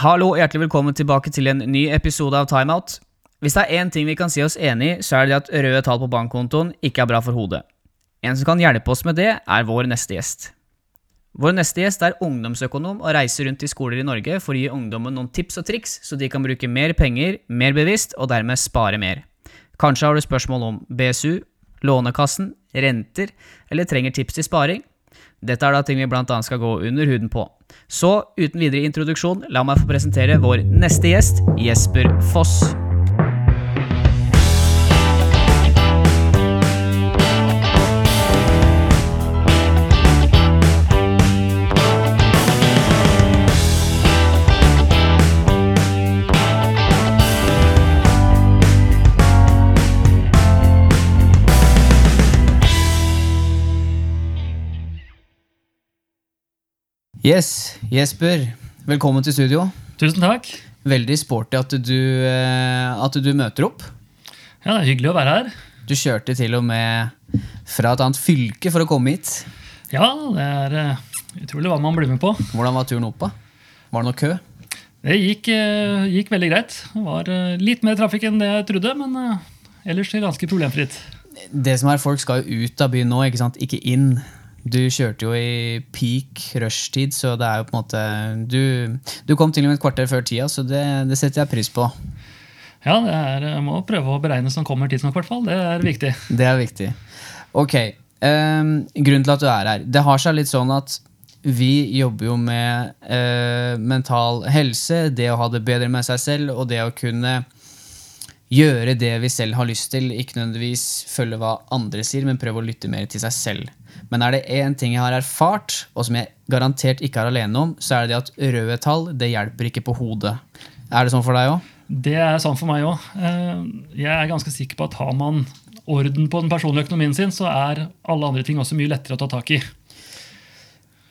Hallo, hjertelig velkommen tilbake til en ny episode av Timeout. Hvis det er én ting vi kan si oss enig i, så er det at røde tall på bankkontoen ikke er bra for hodet. En som kan hjelpe oss med det, er vår neste gjest. Vår neste gjest er ungdomsøkonom og reiser rundt i skoler i Norge for å gi ungdommen noen tips og triks, så de kan bruke mer penger mer bevisst og dermed spare mer. Kanskje har du spørsmål om BSU, Lånekassen, renter eller trenger tips til sparing? Dette er da ting vi annet skal gå under huden på. Så uten videre introduksjon, la meg få presentere vår neste gjest, Jesper Foss. Yes, Jesper. Velkommen til studio. Tusen takk. Veldig sporty at du, eh, at du møter opp. Ja, det er Hyggelig å være her. Du kjørte til og med fra et annet fylke for å komme hit. Ja, det er eh, utrolig hva man blir med på. Hvordan var turen opp? da? Var det noe kø? Det gikk, eh, gikk veldig greit. Det var litt mer trafikk enn det jeg trodde, men ellers ganske problemfritt. Det som er, Folk skal jo ut av byen nå, ikke sant? ikke inn. Du kjørte jo i peak rushtid, så det er jo på en måte Du, du kom til og med et kvarter før tida, så det, det setter jeg pris på. Ja, det er, jeg må prøve å beregne som kommer tidsnok, i hvert fall. Det er viktig. Det er viktig. Ok. Um, grunnen til at du er her. Det har seg litt sånn at vi jobber jo med uh, mental helse, det å ha det bedre med seg selv, og det å kunne gjøre det vi selv har lyst til. Ikke nødvendigvis følge hva andre sier, men prøve å lytte mer til seg selv. Men er det én ting jeg har erfart, og som jeg garantert ikke er alene om, så er det at røde tall det hjelper ikke på hodet. Er det sånn for deg òg? Det er sånn for meg òg. Jeg er ganske sikker på at har man orden på den personlige økonomien sin, så er alle andre ting også mye lettere å ta tak i.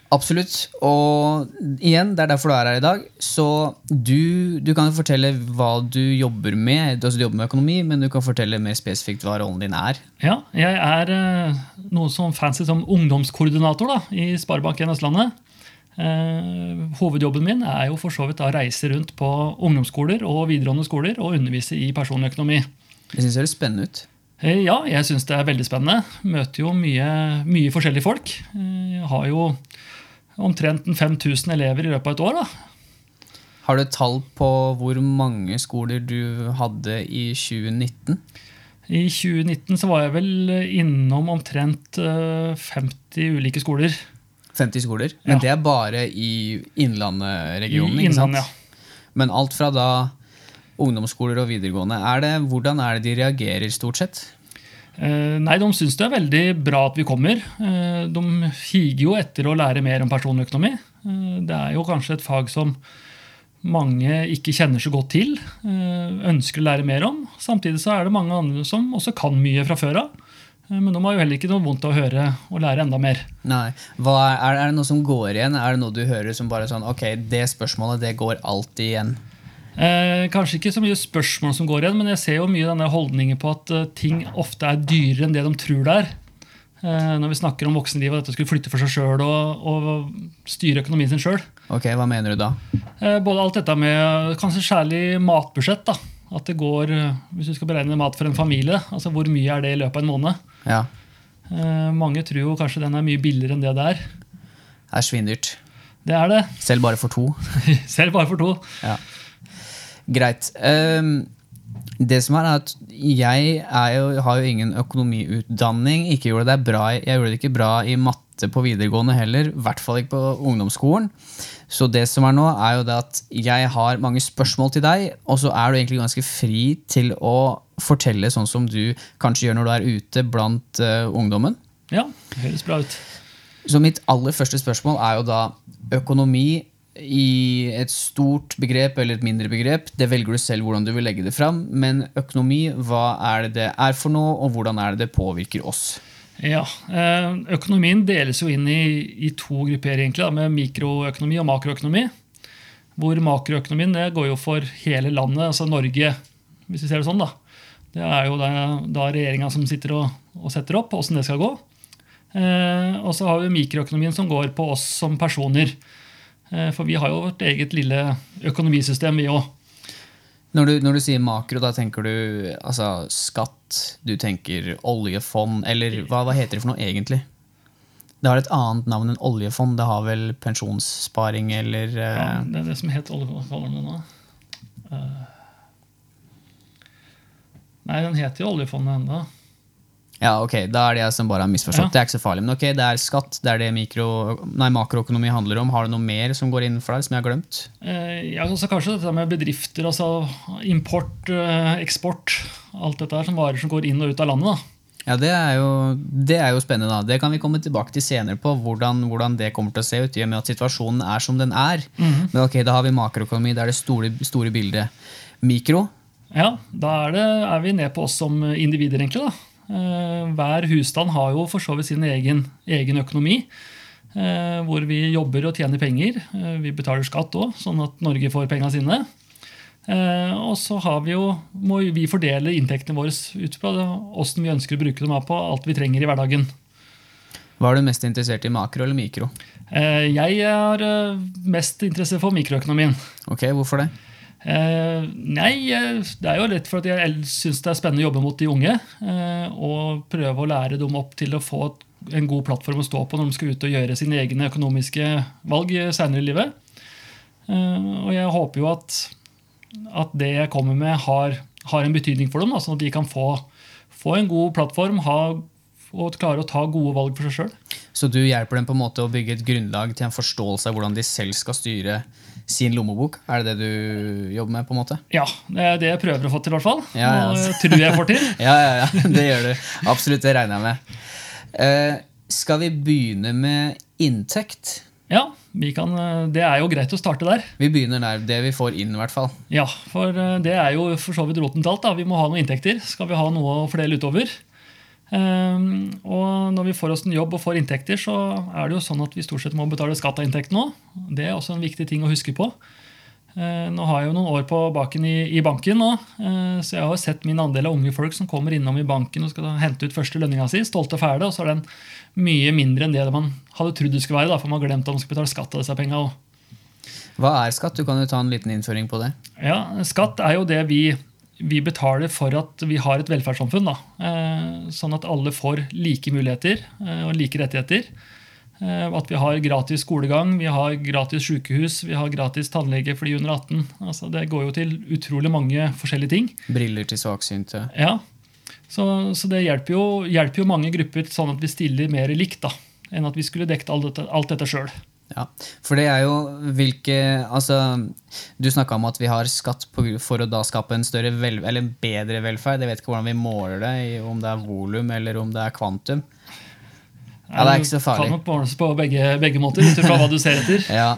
Absolutt. Og igjen, det er derfor du er her i dag. Så du, du kan fortelle hva du jobber med. Altså, du jobber med økonomi, men du kan fortelle mer spesifikt hva rollen din er. Ja, jeg er eh, noe som fancy som ungdomskoordinator da, i Sparebank1 Østlandet. Eh, hovedjobben min er jo for så vidt å reise rundt på ungdomsskoler og videregående skoler og undervise i personlig økonomi. Det syns jeg høres spennende ut. Eh, ja, jeg syns det er veldig spennende. Møter jo mye, mye forskjellige folk. Eh, Jeg har jo omtrent en 5000 elever i løpet av et år. da. Har du tall på hvor mange skoler du hadde i 2019? I 2019 så var jeg vel innom omtrent eh, 50 ulike skoler. 50 skoler? Men Ja. det er bare i Innlandet-regionen? Ikke sant? Ja. Men alt fra da ungdomsskoler og videregående, er det, hvordan er det de reagerer stort sett? Eh, Nei, de syns det er veldig bra at vi kommer. Eh, De higer jo etter å lære mer om personøkonomi. Eh, Det er jo kanskje et fag som mange ikke kjenner så godt til, ønsker å lære mer om. Samtidig så er det mange andre som også kan mye fra før av. Men de har jo heller ikke noe vondt av å høre og lære enda mer. Nei. Er, er det noe som går igjen? Er det noe du hører som bare sånn Ok, det spørsmålet det går alltid igjen. Eh, kanskje ikke så mye spørsmål som går igjen, men jeg ser jo mye denne holdningen på at eh, ting ofte er dyrere enn det de tror det er. Eh, når vi snakker om voksenlivet og dette skulle flytte for seg sjøl og, og styre økonomien sin sjøl. Ok, Hva mener du da? Eh, både alt dette med kanskje særlig matbudsjett. da, At det går, eh, Hvis du skal beregne mat for en familie, altså hvor mye er det i løpet av en måned? Ja, Eh, mange tror jo kanskje den er mye billigere enn det det er. Det er svindyrt. Det er det. Selv bare for to. Selv bare for to. Ja. Greit. Um, det som er, er at jeg er jo, har jo ingen økonomiutdanning. Ikke gjorde det bra, jeg gjorde det ikke bra i matte på videregående heller. I hvert fall ikke på ungdomsskolen. Så det som er nå, er jo det at jeg har mange spørsmål til deg, og så er du egentlig ganske fri til å fortelle sånn som du kanskje gjør når du er ute blant uh, ungdommen. Ja, det høres bra ut. Så mitt aller første spørsmål er jo da økonomi i et stort begrep eller et mindre begrep. Det velger du selv hvordan du vil legge det fram. Men økonomi, hva er det det er for noe, og hvordan er det det påvirker oss? Ja, eh, Økonomien deles jo inn i, i to grupper, egentlig, da, med mikroøkonomi og makroøkonomi. Hvor makroøkonomien det går jo for hele landet, altså Norge, hvis vi ser det sånn. da. Det er jo da, da regjeringa som sitter og, og setter opp åssen det skal gå. Eh, og så har vi mikroøkonomien som går på oss som personer. Eh, For vi har jo vårt eget lille økonomisystem, vi òg. Når du, når du sier makro, da tenker du altså, skatt, du tenker oljefond, eller hva, hva heter det for noe egentlig? Det har et annet navn enn oljefond. Det har vel pensjonssparing eller Ja, eh, det er det som het oljefondet nå. Eh, Nei, den heter jo oljefondet ennå. Ja, ok, da er det jeg som bare har misforstått. Ja. Det er ikke så farlig. Men ok, det er skatt, det er det mikro, nei, makroøkonomi handler om. Har du noe mer som går inn for deg, som jeg har glemt? Eh, Ja, også Kanskje dette med bedrifter, altså import, eh, eksport. Alt dette her som varer som går inn og ut av landet. da. Ja, det er, jo, det er jo spennende. da. Det kan vi komme tilbake til senere på, hvordan, hvordan det kommer til å se ut, i og med at situasjonen er som den er. Men ok, da har vi makroøkonomi, det er det store, store bildet. Mikro, Ja, Da er, det, er vi ned på oss som individer, egentlig. da. Eh, Hver husstand har jo for så vidt sin egen, egen økonomi. eh, Hvor vi jobber og tjener penger. Eh, Vi betaler skatt òg, sånn at Norge får pengene sine. Og så har vi jo, må vi fordele inntektene våre ut fra åssen vi ønsker å bruke dem av på alt vi trenger i hverdagen. var du mest interessert i makro eller mikro? Jeg er mest interessert for mikroøkonomien. Ok, hvorfor det? Eh, nei, eh, det er jo litt for at jeg syns det er spennende å jobbe mot de unge. Eh, og prøve å lære dem opp til å få en god plattform å stå på når de skal ut og gjøre sine egne økonomiske valg senere i livet. Eh, og jeg håper jo at, at det jeg kommer med, har, har en betydning for dem. Sånn at de kan få, få en god plattform ha, og klare å ta gode valg for seg sjøl. Så du hjelper dem på en måte å bygge et grunnlag til en forståelse av hvordan de selv skal styre sin lommebok? Er det det du jobber med? på en måte? Ja, det er det jeg prøver å få til, i hvert fall. Ja, ja. Og tror jeg får til. Ja, ja, ja, det gjør du. Absolutt, det regner jeg med. Uh, skal vi begynne med inntekt? Ja, vi kan, eh, det er jo greit å starte der. Vi begynner der, det vi får inn i hvert fall. Ja, for eh, det er jo for så vidt roten til alt. Vi må ha noen inntekter. Skal vi ha noe å fordele utover. Ehm, og når vi får oss en jobb og får inntekter, så er det jo sånn at vi stort sett må betale skatt av inntekten òg. Det er også en viktig ting å huske på. Eh, nå har jeg jo noen år på baken i, i banken nå, eh, så jeg har jo sett min andel av unge folk som kommer innom i banken og skal hente ut første lønninga si, stolte og fæle, og så er den mye mindre enn det man hadde trodd det skulle være, da, for man har glemt at man skal betale skatt av disse penga òg. Hva er skatt? Du kan jo ta en liten innføring på det. Ja, Skatt er jo det vi, vi betaler for at vi har et velferdssamfunn. Da. Eh, sånn at alle får like muligheter eh, og like rettigheter. Eh, at vi har gratis skolegang, vi har gratis sykehus, vi har gratis tannlege for de under 18. Altså, det går jo til utrolig mange forskjellige ting. Briller til svaksynte. Ja, Så, så det hjelper jo, hjelper jo mange grupper sånn at vi stiller mer likt da, enn at vi skulle dekket alt dette, alt dette sjøl. Ja, for det er jo hvilke Altså, du snakka om at vi har skatt for å da skape en større vel, eller bedre velferd. Jeg vet ikke hvordan vi måler det, om det er volum eller om det er kvantum. Ja, det er ikke så farlig. Kan måles på begge, begge måter, ut fra hva du ser etter. Ja,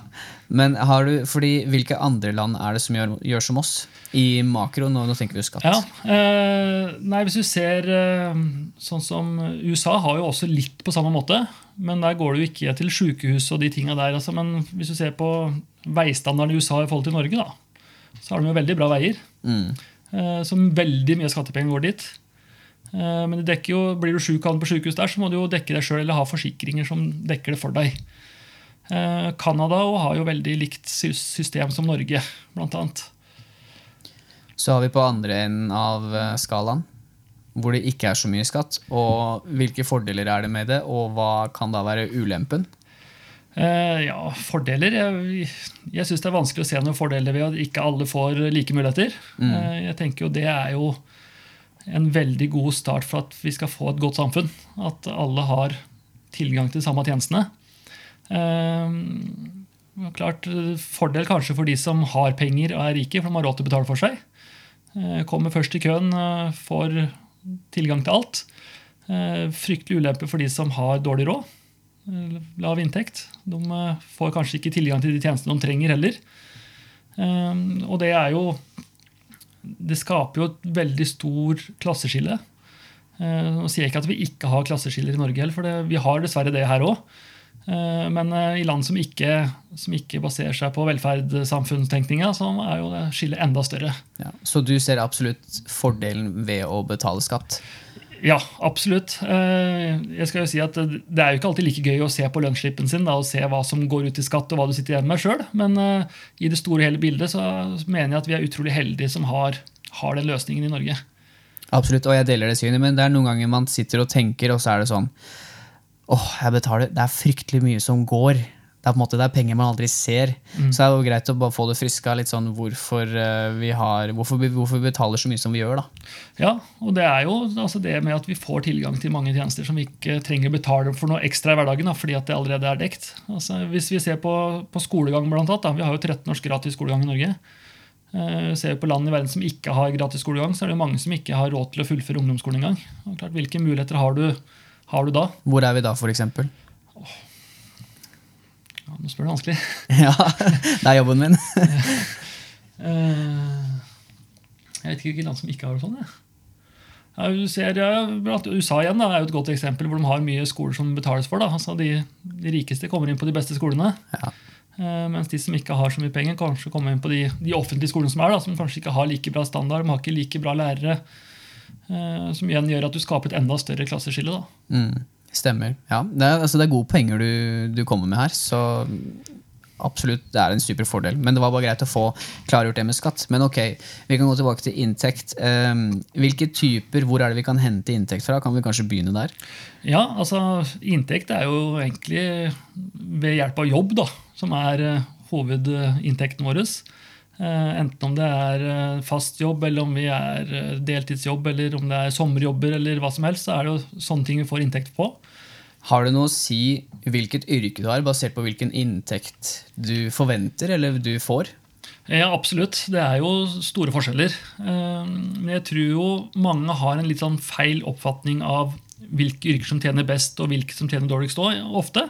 Men har du, fordi hvilke andre land er det som gjør, gjør som oss? I makro, nå, nå tenker vi skatt. Ja, eh, nei, Hvis du ser eh, sånn som USA har jo også litt på samme måte. Men der går det jo ikke til sykehus og de tinga der. Altså, men hvis du ser på veistandarden i USA i forhold til Norge, da, så har de jo veldig bra veier. Mm. Eh, som veldig mye skattepenger går dit. Eh, men det dekker jo, blir du sjuk på sykehus der, så må du jo dekke deg sjøl eller ha forsikringer som dekker det for deg. Eh, Canada har jo veldig likt system som Norge, blant annet. Så har vi på andre enden av eh, skalaen, hvor det ikke er så mye skatt. Og hvilke fordeler er det med det, og hva kan da være ulempen? Eh, ja, fordeler Jeg, jeg syns det er vanskelig å se noen fordeler ved at ikke alle får like muligheter. Eh, jeg tenker jo Det er jo en veldig god start for at vi skal få et godt samfunn. At alle har tilgang til de samme tjenestene. Eh, klart Fordel kanskje for de som har penger og er rike, for de har råd til å betale for seg. Eh, kommer først i køen, eh, får tilgang til alt. Eh, fryktelig ulempe for de som har dårlig råd lav inntekt. De eh, får kanskje ikke tilgang til de tjenestene de trenger heller. Eh, Og det er jo Det skaper jo et veldig stor klasseskille. Eh, Nå sier jeg ikke at vi ikke har klasseskiller i Norge for det, vi har dessverre det her òg. Men eh, i land som ikke, som ikke baserer seg på velferdssamfunnstenkninga, så er jo det skillet enda større. Ja. Så du ser absolutt fordelen ved å betale skatt? Ja, absolutt. Eh, jeg skal jo si at Det er jo ikke alltid like gøy å se på lønnsslippen sin da, og se hva som går ut i skatt, og hva du sitter igjen med sjøl. Men uh, i det store og hele bildet så mener jeg at vi er utrolig heldige som har, har den løsningen i Norge. Absolutt, og jeg deler det synet, men det er noen ganger man sitter og tenker, og så er det sånn åh, jeg betaler, Det er fryktelig mye som går det er på en måte det er penger man aldri ser. Mm. Så det er jo greit å bare få det friska litt sånn hvorfor eh, vi, har, hvorfor vi, hvorfor vi betaler så mye som vi gjør. da. Ja, og det er jo altså det med at vi får tilgang til mange tjenester som vi ikke trenger å betale for noe ekstra i hverdagen da, fordi at det allerede er dekt. Altså, hvis vi ser på, på skolegang, blant annet, da, vi har jo 13 års gratis skolegang i Norge. Uh, ser vi på land i verden som ikke har gratis skolegang, så er det mange som ikke har råd til å fullføre ungdomsskolen engang. Hvilke muligheter har du, har du da? Hvor er vi da, f.eks.? Ja, nå spør du vanskelig. ja, det er jobben min. Eh, jeg vet ikke hvilket land som ikke har det sånn. Ja, du ser, USA igjen da, er jo et godt eksempel hvor de har mye skoler som betales for. Altså de, de, rikeste kommer inn på de beste skolene. Ja. Uh, mens de som ikke har så mye penger, kanskje kommer inn på de, de offentlige skolene som er, da, som kanskje ikke har like bra standard, de har ikke like bra lærere. Uh, som igjen gjør at du skaper et enda større klasseskille. Da. Mm. Stemmer. Ja, det er, altså, det er gode poenger du, du, kommer med her. Så absolutt, det er en super fordel. Men det var bare greit å få klargjort det med skatt. Men ok, vi kan gå tilbake til inntekt. Um, hvilke typer, Hvor er det vi kan hente inntekt fra? Kan vi kanskje begynne der? Ja, altså Inntekt er jo egentlig ved hjelp av jobb, da, som er uh, hovedinntekten vår. Uh, enten om det er uh, fast jobb, eller om vi er deltidsjobb, eller om det er sommerjobber, eller hva som helst, så er det jo sånne ting vi får inntekt på. Har det noe å si hvilket yrke du har, basert på hvilken inntekt du forventer eller du får? Ja, absolutt. Det er jo store forskjeller. Eh, men jeg tror jo mange har en litt sånn feil oppfatning av hvilke yrker som tjener best, og hvilke som tjener dårligst ofte.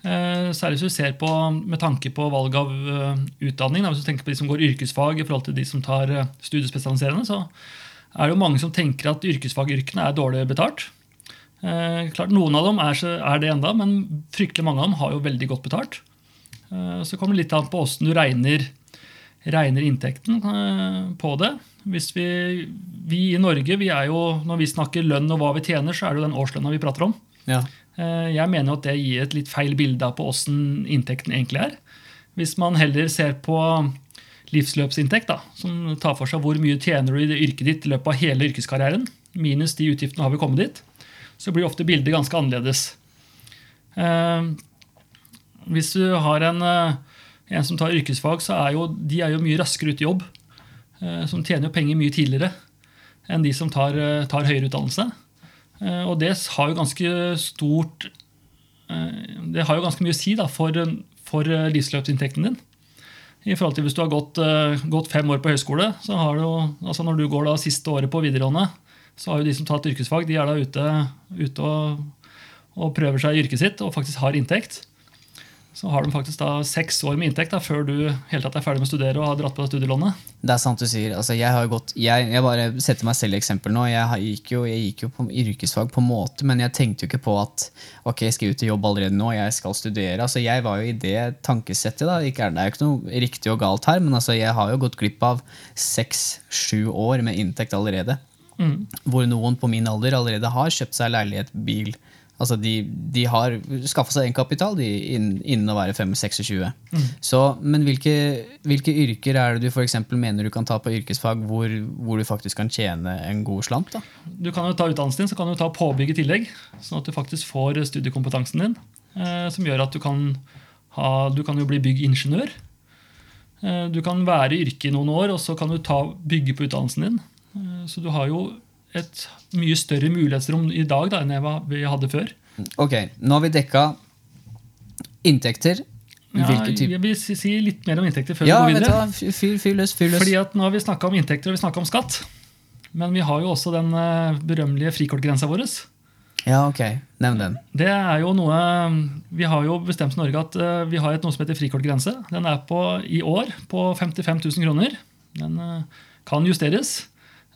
Eh, særlig hvis du ser på med tanke på valg av eh, utdanning. Hvis du tenker på de som går yrkesfag i forhold til de som tar studiespesialiserende, så er det jo mange som tenker at yrkesfagyrkene er dårlig betalt. Eh, klart, Noen av dem er, det enda, men fryktelig mange av dem har jo veldig godt betalt. Eh, så kommer det litt an på åssen du regner, regner inntekten eh, på det. Hvis vi, vi, i Norge, vi jo, når vi snakker lønn og hva vi tjener, så er det jo den årslønna vi prater om. Ja. Eh, jeg mener at det gir et litt feil bilde på åssen inntekten egentlig er. Hvis man heller ser på livsløpsinntekt, da, som tar for seg hvor mye tjener du i det yrket ditt i løpet av hele yrkeskarrieren, minus de utgiftene har vi kommet dit, så blir ofte bildet ganske annerledes. Eh, hvis du har en, eh, en, som tar yrkesfag, så er jo, de er jo mye raskere ute i jobb. Som tjener jo penger mye tidligere enn de som tar, tar høyere utdannelse. Og det har jo ganske stort Det har jo ganske mye å si da, for, for livsløpsinntekten din. I forhold til Hvis du har gått, gått fem år på høyskole, så har du, altså når du går da siste året på videregående, så har jo de som tatt yrkesfag, de er da ute, ute og, og, prøver seg i yrket sitt og faktisk har inntekt. Så har de faktisk da seks år med inntekt da, før du helt tatt er ferdig med å studere og har dratt på deg studielånet. Det er sant du sier. Altså, jeg, har gått, jeg, jeg, bare setter meg selv i eksempel nå. Jeg gikk, jo, jeg gikk jo på yrkesfag på en måte, men jeg tenkte jo ikke på at ok, jeg skal ut i jobb allerede nå, jeg skal studere. Altså, jeg var jo i det tankesettet. da, ikke, Det er jo ikke noe riktig og galt her, men altså, jeg har jo gått glipp av seks-sju år med inntekt allerede. Mm. Hvor noen på min alder allerede har kjøpt seg leilighet, bil. Altså de, de har skaffa seg egenkapital innen, innen å være 5-26. Mm. Så, men hvilke, hvilke, yrker er det du for mener du kan ta på yrkesfag hvor, hvor, du faktisk kan tjene en god slant? da? Du kan jo ta utdannelsen din, så kan du ta påbygg i tillegg. Sånn at du faktisk får studiekompetansen din. Eh, som gjør at du kan, ha, du kan jo bli byggingeniør. Eh, du kan være i yrket i noen år, og så kan du ta, bygge på utdannelsen din. Eh, så du har jo et mye større mulighetsrom i dag da, enn vi hadde før. Ok, Nå har vi dekka inntekter. Ja, jeg vil si litt mer om inntekter før ja, vi går videre. Du, fyr, fyr løs, fyr løs. Fordi at Nå har vi snakka om inntekter og vi om skatt. Men vi har jo også den uh, berømmelige frikortgrensa vår. Ja, ok. Nevn den. Det er jo noe, Vi har jo bestemt i Norge at uh, vi har et noe som heter frikortgrense. Den er på, i år på 55 000 kroner. Den uh, kan justeres.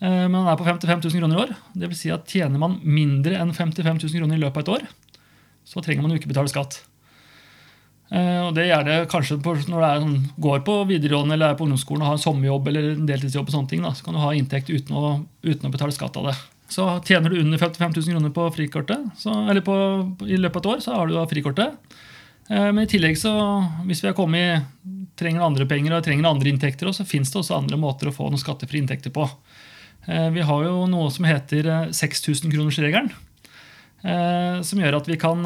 Eh, men den er på 55 000 kroner i år. Det vil si at Tjener man mindre enn 55 000 kroner i løpet av et år, så trenger man jo ikke betale skatt. Eh, og Det gjør det kanskje når du sånn, går på videregående eller er på ungdomsskolen og har en sommerjobb eller en deltidsjobb, og sånne ting, da, så kan du ha inntekt uten å, uten å betale skatt av det. Så tjener du under 55 000 kroner på frikortet, så, eller på, i løpet av et år, så har du da frikortet. Eh, men i tillegg, så, hvis vi har kommet, trenger andre penger og trenger andre inntekter, så fins det også andre måter å få noen skattefrie inntekter på. Eh, vi har jo noe som heter 6000-kronersregelen. Som gjør at vi kan,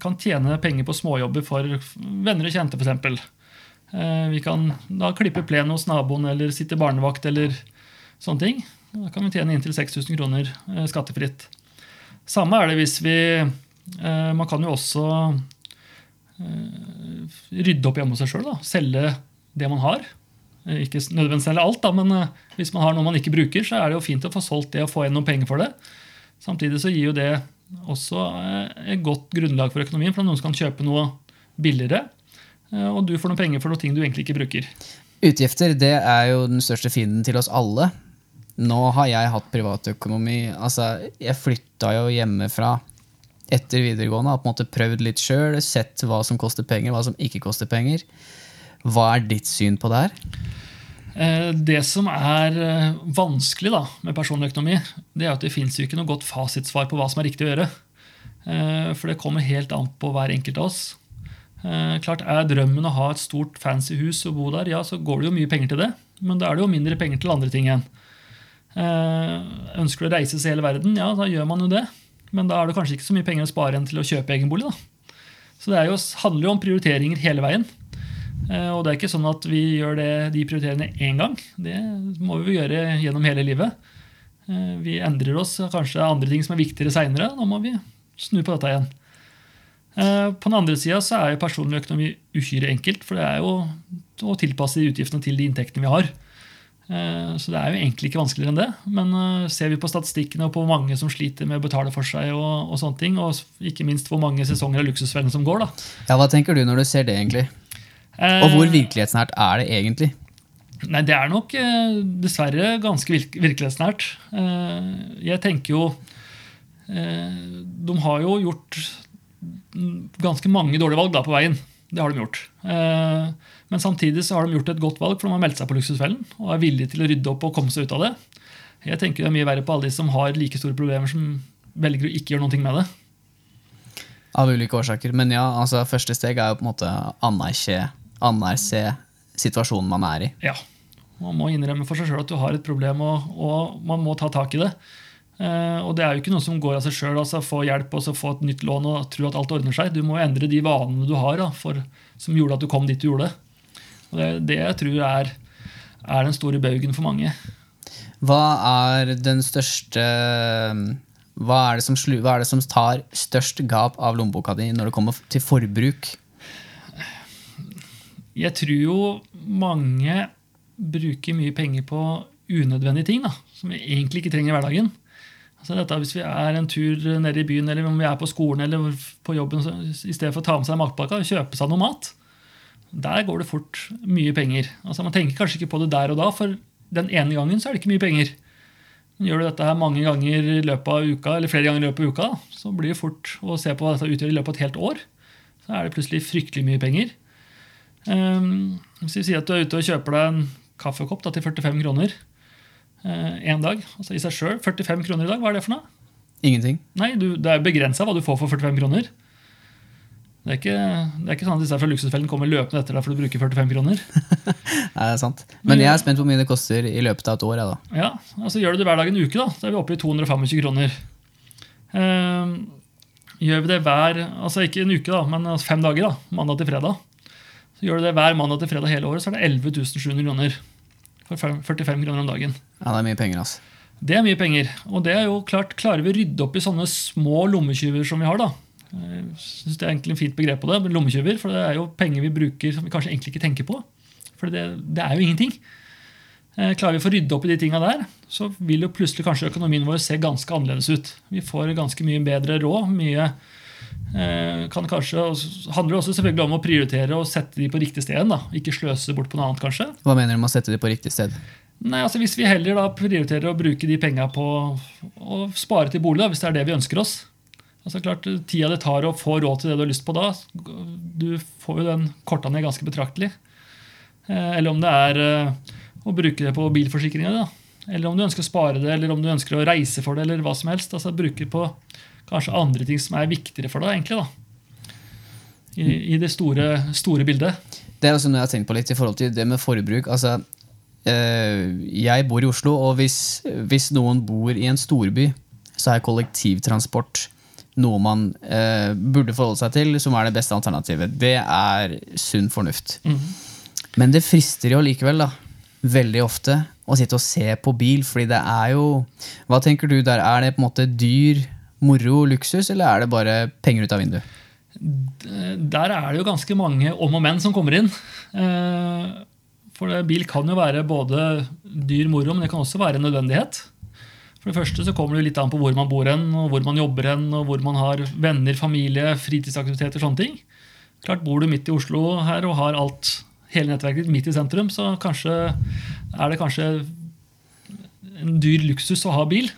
kan, tjene penger på småjobber for venner og kjente, f.eks. Vi kan da klippe plen hos naboen eller sitte barnevakt eller sånne ting. Da kan vi tjene inntil 6000 kroner eh, skattefritt. Samme er det hvis vi eh, Man kan jo også eh, rydde opp hjemme hos seg sjøl. Selge det man har. Ikke nødvendigvis selge alt, da, men hvis man har noe man ikke bruker, så er det jo fint å få solgt det og få igjen noen penger for det. Samtidig så gir jo det også et godt grunnlag for økonomien, for noen som kan kjøpe noe billigere. Og du får noen penger for noe ting du egentlig ikke bruker. Utgifter det er jo den største fienden til oss alle. Nå har jeg hatt privatøkonomi. Altså, jeg flytta jo hjemmefra etter videregående. Har på en måte prøvd litt sjøl, sett hva som koster penger, hva som ikke koster penger. Hva er ditt syn på det her? Eh, det som er eh, vanskelig da, med personlig økonomi, det er at det fins ikke noe godt fasitsvar på hva som er riktig å gjøre. Eh, for det kommer helt an på hver enkelt av oss. Klart Er drømmen å ha et stort, fancy hus og bo der, ja, så går det jo mye penger til det. Men da er det jo mindre penger til andre ting igjen. Ønsker du å reise til hele verden, ja, da gjør man jo det. Men da er det kanskje ikke så mye penger å spare igjen til å kjøpe egen bolig. Da. Så det jo, handler jo om prioriteringer hele veien. Eh, og det er ikke sånn at vi gjør det, de prioriteringene én gang. Det må vi gjøre gjennom hele livet. Eh, vi endrer oss, kanskje det er andre ting som er viktigere seinere. Da må vi snu på dette igjen. På den andre sida er jo personlig økonomi uhyre enkelt. For det er jo å tilpasse de utgiftene til de inntektene vi har. Eh, så det er jo egentlig ikke vanskeligere enn det. Men eh, ser vi på statistikkene og på hvor mange som sliter med å betale for seg, og, og sånne ting, og ikke minst hvor mange sesonger av Luksusfellen som går, da. Ja, Hva tenker du når du ser det, egentlig? Og hvor eh, virkelighetsnært er det egentlig? Nei, Det er nok dessverre ganske virkelighetsnært. Jeg tenker jo De har jo gjort ganske mange dårlige valg da på veien. Det har de gjort. Men samtidig så har de gjort et godt valg, for de har meldt seg på Luksusfellen og er villige til å rydde opp og komme seg ut av det. Jeg tenker det er mye verre på alle de som har like store problemer, som velger å ikke gjøre noe med det. Av ulike årsaker. Men ja, altså, første steg er jo på en måte anerkje, anerkje situasjonen man er i. Ja. Man må innrømme for seg sjøl at du har et problem, og, og, man må ta tak i det. Eh, og det er jo ikke noe som går av seg sjøl. Altså, få hjelp og så få et nytt lån og tro at alt ordner seg. Du må endre de vanene du har da, for, som gjorde at du kom dit du gjorde. Og det det jeg tror er, er den store baugen for mange. Hva er den største hva er, som, hva er, det som, tar størst gap av lommeboka di når det kommer til forbruk? Jeg tror jo mange bruker mye penger på unødvendige ting da, som vi egentlig ikke trenger i hverdagen. Altså dette, hvis vi er en tur nede i byen eller om vi er på skolen eller på jobben, så, i stedet for å ta med seg matpakka og kjøpe seg noe mat, der går det fort mye penger. Altså Man tenker kanskje ikke på det der og da, for den ene gangen så er det ikke mye penger. Men gjør du dette her mange ganger i løpet av uka, eller flere ganger i løpet av uka, så blir det fort å se på hva dette utgjør i løpet av et helt år. Så er det plutselig fryktelig mye penger. Um, hvis vi sier at du er ute og kjøper deg en kaffekopp da, til 45 kroner én uh, dag, altså i seg sjøl 45 kroner i dag, hva er det for noe? Ingenting. Nei, du, Det er begrensa hva du får for 45 kroner. Det er, ikke, det er ikke sånn at disse fra Luksusfellen kommer løpende etter deg for du bruker 45 kroner. Nei, det er sant. Men jeg er spent på hvor mye det koster i løpet av et år. Ja, da. ja altså Gjør du det hver dag en uke, da, så er vi oppe i 225 kroner. Uh, gjør vi det hver altså ikke en uke, da, men altså fem dager, da, mandag til fredag, så gjør du det hver mandag til fredag hele året, så er det 11 700 kroner. For 45 kroner om dagen. Ja, Det er mye penger. altså. Det er mye penger. Og det er jo klart, klarer vi å rydde opp i sånne små lommetyver som vi har, da, jeg synes Det er egentlig en fint begrep på det, lommetyver. For det er jo penger vi bruker som vi kanskje egentlig ikke tenker på. For det, det er jo ingenting. Eh, klarer vi å få rydde opp i de tinga der, så vil jo plutselig kanskje økonomien vår se ganske annerledes ut. Vi får ganske mye bedre råd. mye eh, kan kanskje, handler også selvfølgelig om å prioritere og sette de på riktig sted. Da. Ikke sløse bort på noe annet, kanskje. Hva mener du med å sette de på riktig sted? Nei, altså Hvis vi heller da prioriterer å bruke de penga på å spare til bolig, da, hvis det er det vi ønsker oss, Altså klart, Tida det tar å få råd til det du har lyst på da, du får jo den korta ned ganske betraktelig. Eh, eller om det er eh, å bruke det på bilforsikringa. eller om du ønsker å spare det, eller om du ønsker å reise for det, eller hva som helst. altså Bruke på kanskje andre ting som er viktigere for deg, egentlig. da. I, i det store, store bildet. Det er også noe jeg har tenkt på litt i forhold til det med forbruk. altså eh, Jeg bor i Oslo, og hvis, hvis noen bor i en storby, så er kollektivtransport noe man eh, burde forholde seg til, som er det beste alternativet. Det er sunn fornuft. Men det frister jo likevel, da, veldig ofte, å sitte og se på bil, fordi det er jo Hva tenker du der? Er det på en måte dyr, moro, luksus, eller er det bare penger ut av vinduet? Der er det jo ganske mange om og men som kommer inn. Eh, for bil kan jo være både dyr moro, men det kan også være en nødvendighet. For det første så kommer det litt an på hvor man bor hen, og hvor man jobber hen, og hvor man har venner, familie, fritidsaktiviteter, sånne ting. Klart Bor du midt i Oslo her og har alt, hele nettverket midt i sentrum, så kanskje, er det kanskje en dyr luksus å ha bil.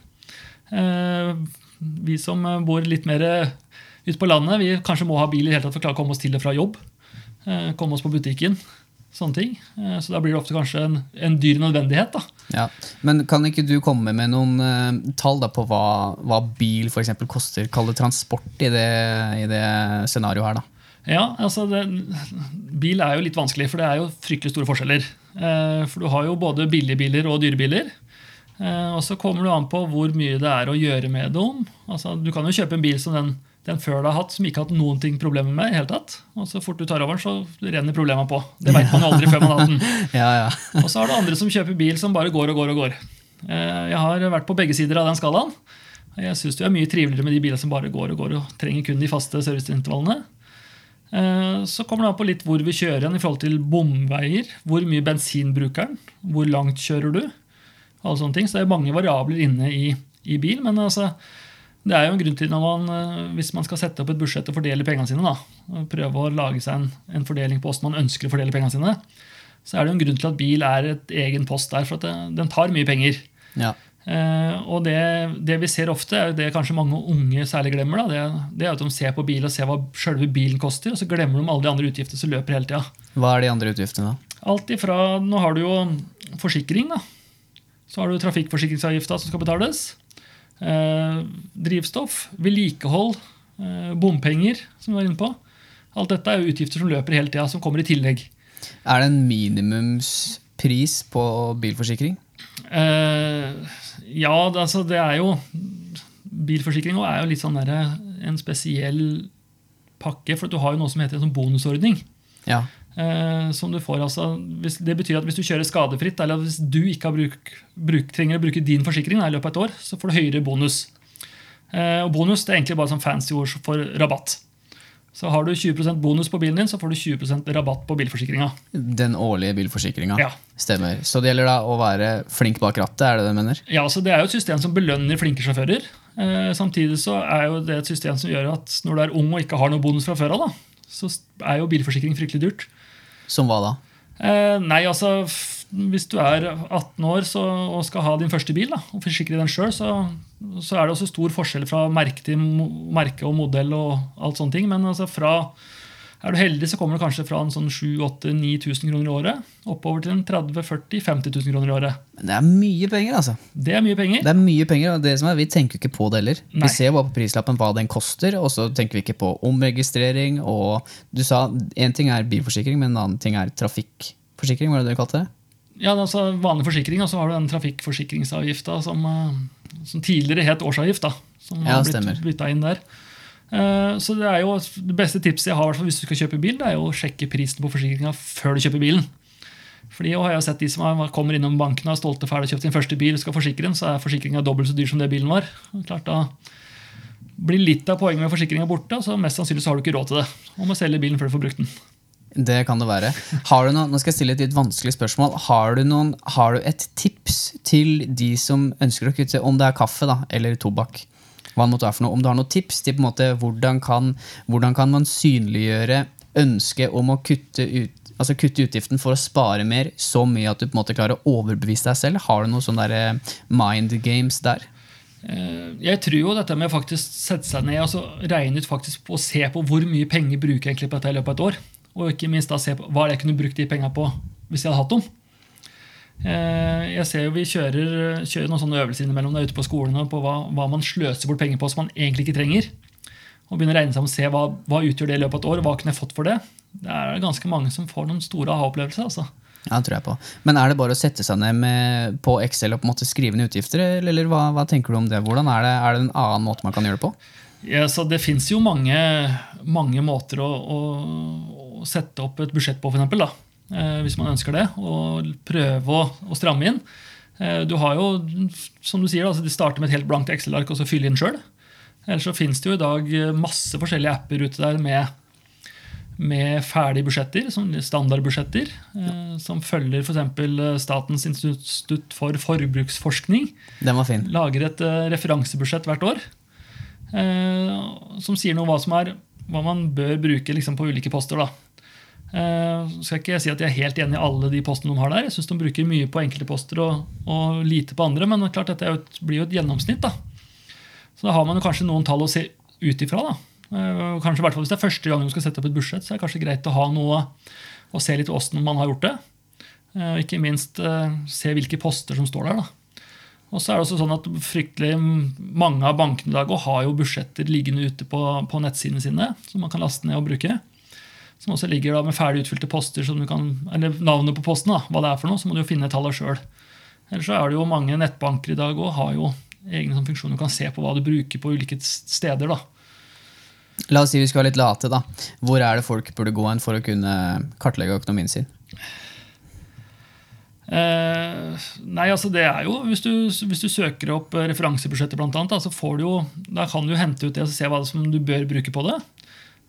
Eh, vi som bor litt mer ute på landet, vi kanskje må ha bil i hele tatt for å klare å komme oss til og fra jobb. Eh, komme oss på butikken sånne ting. Eh, så da blir det ofte kanskje en, en dyr nødvendighet. da. Ja, Men kan ikke du komme med noen uh, tall da på hva, hva bil for eksempel, koster? Kall det transport i det, i det scenarioet her, da. Ja, altså det, Bil er jo litt vanskelig, for det er jo fryktelig store forskjeller. Eh, for du har jo både billige biler og dyre biler. Eh, og så kommer det an på hvor mye det er å gjøre med dem. Altså, du kan jo kjøpe en bil som den den før du har hatt, som ikke har hatt noen ting problemer med. i hele tatt. Og så fort du tar over den, så renner problemene på. Det veit man jo aldri før man har hatt den. Ja, ja. og så har du andre som kjøper bil som bare går og går og går. Eh, jeg har vært på begge sider av den skalaen. Jeg syns det er mye triveligere med de bilene som bare går og går og trenger kun de faste serviceintervallene. Eh, så kommer det an på litt hvor vi kjører igjen i forhold til bomveier. Hvor mye bensin bruker den? Hvor langt kjører du? Alle sånne ting. Så det er mange variabler inne i, i bil. men altså det er jo en grunn til når man, eh, Hvis man skal sette opp et budsjett og fordele pengene sine, da, prøve å lage seg en, en fordeling på hvordan man ønsker å fordele pengene sine, så er det jo en grunn til at bil er et egen post der, for at det, den tar mye penger. Ja. Eh, og det, det, vi ser ofte, er det kanskje mange unge særlig glemmer, da, det, det, er at de ser på bil og ser hva selve bilen koster, og så glemmer de alle de andre utgiftene som løper hele tida. Hva er de andre utgiftene, da? Alt ifra Nå har du jo forsikring. da. Så har du trafikkforsikringsavgifta som skal betales. Eh, drivstoff, vedlikehold, eh, bompenger, som vi var inne på. Alt dette er jo utgifter som løper hele tida, som kommer i tillegg. Er det en minimumspris på bilforsikring? Eh, ja, altså det er jo Bilforsikring er jo litt sånn der, en spesiell pakke, for du har jo noe som heter en sånn bonusordning. Ja. Eh, som du får, altså, hvis, det betyr at hvis du kjører skadefritt, eller hvis du ikke bruk, bruk, trenger å bruke din forsikring i løpet av et år, så får du høyere bonus. Eh, og bonus det er egentlig bare sånn fancy ord for rabatt. Så har du 20% bonus på bilen din, så får du 20% rabatt på bilforsikringa. Den årlige bilforsikringa. Ja. Stemmer. Så det gjelder da å være flink bak rattet? er det det du mener? Ja, så Det er jo et system som belønner flinke sjåfører. Eh, samtidig så er jo det et system som gjør at når du er ung og ikke har noe bonus fra før av, så er jo bilforsikring fryktelig dyrt. Som hva da? Eh, nei, altså Hvis du er 18 år så, og skal ha din første bil, da, og forsikre den sjøl, så, så, er det også stor forskjell fra merke til merke og modell og alt sånne ting. Men altså fra er du heldig, så kommer du kanskje fra en sånn 7000-9000 kroner i året oppover til en 30 40 50 000 kroner i året. Men det er mye penger, altså. Det er mye penger. Det er mye penger, og det som er, Vi tenker ikke på det heller. Nei. Vi ser bare på prislappen hva den koster, og så tenker vi ikke på omregistrering. og Du sa én ting er bilforsikring, men en annen ting er trafikkforsikring. Hva er det dere kalte det? Ja, altså Vanlig forsikring, og så har du den trafikkforsikringsavgifta som, eh, som tidligere het årsavgift. da, Som ja, har blitt bytta inn der. Eh, så Det er jo det beste tipset jeg har hvis du skal kjøpe bil, det er jo å sjekke prisen på forsikringa før du kjøper bilen. Fordi jeg har sett De som kommer innom banken og er stolte ferdig kjøpt sin første bil, skal forsikre den, så er forsikringa dobbelt så dyr som det bilen var. Klart Da blir litt av poenget med forsikringa borte, så mest sannsynlig så har du ikke råd til det. Og må selge bilen før du får brukt den. Det kan det være. Noen, nå skal jeg stille et litt vanskelig spørsmål. Har du, noen, har du et tips til de som ønsker å kutte, om det er kaffe da, eller tobakk? Hva det måtte være for noe. Om du har noen tips til på en måte, hvordan, kan, hvordan kan man synliggjøre ønsket om å kutte, ut, altså kutte utgiften for å spare mer så mye at du på en måte klarer å overbevise deg selv? Har du noen sånne eh, mind games der? Eh, jeg tror jo dette med å faktisk sette seg ned og altså regne ut faktisk og se på hvor mye penger bruker jeg egentlig på dette i løpet av et år. Og ikke minst da se på hva jeg kunne brukt de pengene på hvis jeg hadde hatt dem. Eh, jeg ser jo Vi kjører, kjører noen sånne øvelser innimellom der ute på skolene på hva, hva, man sløser bort penger på som man egentlig ikke trenger. Og begynner å regne seg om og se hva, hva utgjør det i løpet av et år. Hva kunne jeg fått for det? Det er ganske mange som får noen store aha-opplevelser. altså. Ja, tror jeg på. Men er det bare å sette seg ned med, på Excel og på en måte skrive ned utgifter, eller, hva, hva, tenker du om det? Hvordan er det, er det en annen måte man kan gjøre det på? Ja, så Det fins jo mange, mange måter å, å, å, sette opp et budsjett på, for eksempel, da. Hvis man ønsker det. Og prøve å, å stramme inn. Eh, du har jo, som du sier, altså, de starter med et helt blankt Excel-ark og så fylle inn sjøl. Ellers så finnes det jo i dag masse forskjellige apper ute der med med ferdige budsjetter, standardbudsjetter, ja. som følger f.eks. Eh, Statens institutt for forbruksforskning. Den var fin. Lager et eh, referansebudsjett hvert år som sier noe om hva, som er, hva man bør bruke liksom, på ulike poster. da. Så skal ikke si at jeg er helt enig i alle de postene de har der. Jeg syns de bruker mye på enkelte poster og, og lite på andre, men klart dette blir jo et gjennomsnitt. da. Så da har man jo kanskje noen tall å se ut ifra. da. Uh, kanskje hvert Hvis det er første gang du skal sette opp et budsjett, så er det kanskje greit å ha noe og se litt åssen man har gjort det. Uh, ikke minst se hvilke poster som står der. da. Og så er det også sånn at fryktelig Mange av bankene i dag har jo budsjetter liggende ute på, på nettsidene sine, som man kan laste ned og bruke. Som også ligger da med ferdig utfylte poster, kan, eller navnet på posten. da, hva det er for noe, Så må du jo finne tallet sjøl. Ellers så er det jo mange nettbanker i dag og har jo egne sånn funksjoner du kan se på hva du bruker på ulike steder. da. La oss si vi skal være litt late. da. Hvor er det folk burde gå hen for å kunne kartlegge økonomien sin? Eh, nei, altså det er jo, Hvis du, hvis du søker opp referansebudsjettet, blant annet, da, så får du jo, da kan du hente ut det og se hva som du bør bruke på det.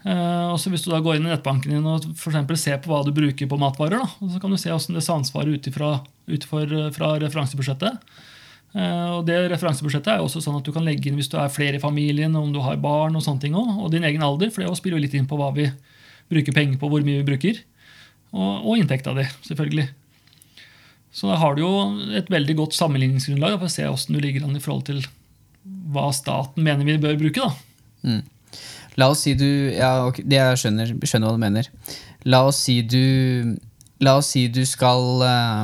Eh, også Hvis du da går inn i nettbanken din og for ser på hva du bruker på matvarer, da, så kan du se hvordan det samsvarer ut fra referansebudsjettet. Eh, og det Referansebudsjettet er jo også sånn at du kan legge inn hvis du er flere i familien, om du har barn og sånne ting også, og din egen alder. For det spiller jo litt inn på hva vi bruker penger på, hvor mye vi bruker. Og, og inntekta di, selvfølgelig. Så da har du jo et veldig godt sammenligningsgrunnlag for å se hvordan du ligger an i forhold til hva staten mener vi bør bruke. da. Mm. La oss si du ja, okay, Jeg skjønner, skjønner hva du mener. La oss si du oss si du skal uh,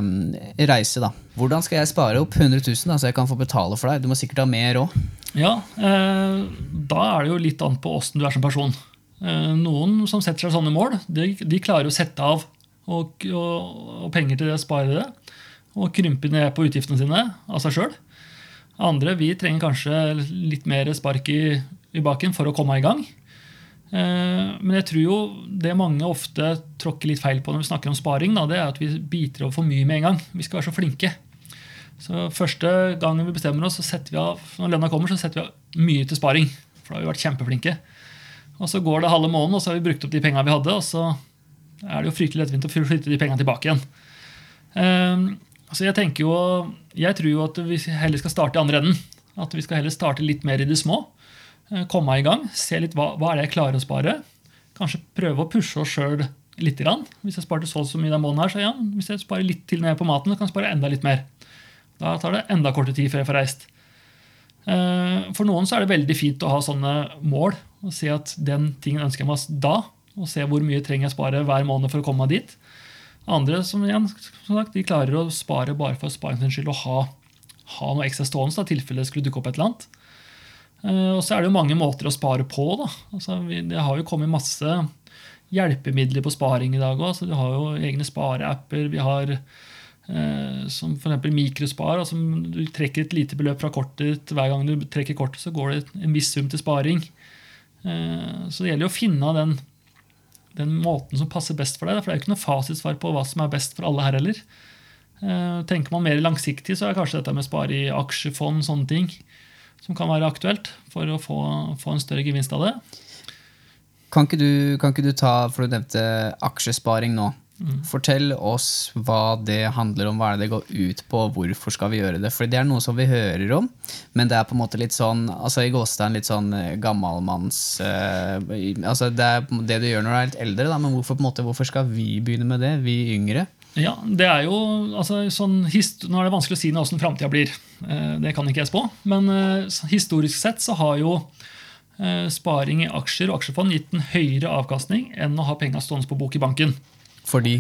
reise, da. Hvordan skal jeg spare opp 100 000 da, så jeg kan få betale for deg? Du må sikkert ha mer òg. Ja, eh, da er det jo litt an på åssen du er som person. Eh, noen som setter seg sånne mål, de, de klarer å sette av og, og, og penger til det, spare det. Og krympe ned på utgiftene sine av seg sjøl. Andre vi trenger kanskje litt mer spark i, i baken for å komme i gang. Eh, men jeg tror jo det mange ofte tråkker litt feil på når vi snakker om sparing, da, det er at vi biter over for mye med en gang. Vi skal være så flinke. Så Første gangen vi bestemmer oss, så setter vi av når lønna kommer, så setter vi av mye til sparing. For da har vi vært kjempeflinke. Og Så går det halve måneden, og så har vi brukt opp de penga vi hadde. Og så er det jo fryktelig lettvint å flytte de penga tilbake igjen. Um, så jeg tenker jo, jeg tror jo at vi heller skal starte i andre enden. At vi skal heller starte litt mer i det små. Eh, meg i gang, se litt hva, hva er det jeg klarer å spare. Kanskje prøve å pushe oss sjøl litt. Hvis jeg sparte så, så mye den måneden, her, så ja, hvis jeg sparer litt til ned på maten, så kan jeg spare enda litt mer. Da tar det enda kortere tid før jeg får reist. Eh, for noen så er det veldig fint å ha sånne mål og se at den tingen ønsker jeg meg da. Og se hvor mye trenger jeg spare hver måned for å komme meg dit. Andre som igjen, som sagt, de klarer å spare bare for sparingens skyld og ha, ha noe ekstra stående i tilfelle det skulle dukke opp et eller annet. Eh, og så er det jo mange måter å spare på. da. Altså, det har jo kommet masse hjelpemidler på sparing i dag òg. Du har jo egne spareapper. Vi har eh, som f.eks. mikrospar. Altså, du trekker et lite beløp fra kortet ditt. Hver gang du trekker kortet, så går det en viss sum til sparing. Eh, så det gjelder jo å finne den, den måten som passer best for deg. For det er jo ikke noe fasitsvar på hva som er best for alle her heller. Eh, tenker man mer langsiktig, så er kanskje dette med å spare i aksjefond sånne ting som kan være aktuelt for å få, få en større gevinst av det. Kan ikke, du, kan ikke du ta, for du nevnte aksjesparing nå. Mm. Fortell oss hva det handler om, hva er det det går ut på, hvorfor skal vi gjøre det? For det er noe som vi hører om, men det er på en måte litt sånn altså i gåstein litt sånn eh, gammalmanns uh, altså Det er det du gjør når du er litt eldre, da, men hvorfor, på en måte, hvorfor skal vi begynne med det, vi yngre? Ja, det er jo altså, sånn, Nå er det vanskelig å si hvordan framtida blir. Eh, det kan ikke jeg spå. Men eh, historisk sett så har jo eh, sparing i aksjer og aksjefond gitt en høyere avkastning enn å ha penga stående på bok i banken. Fordi?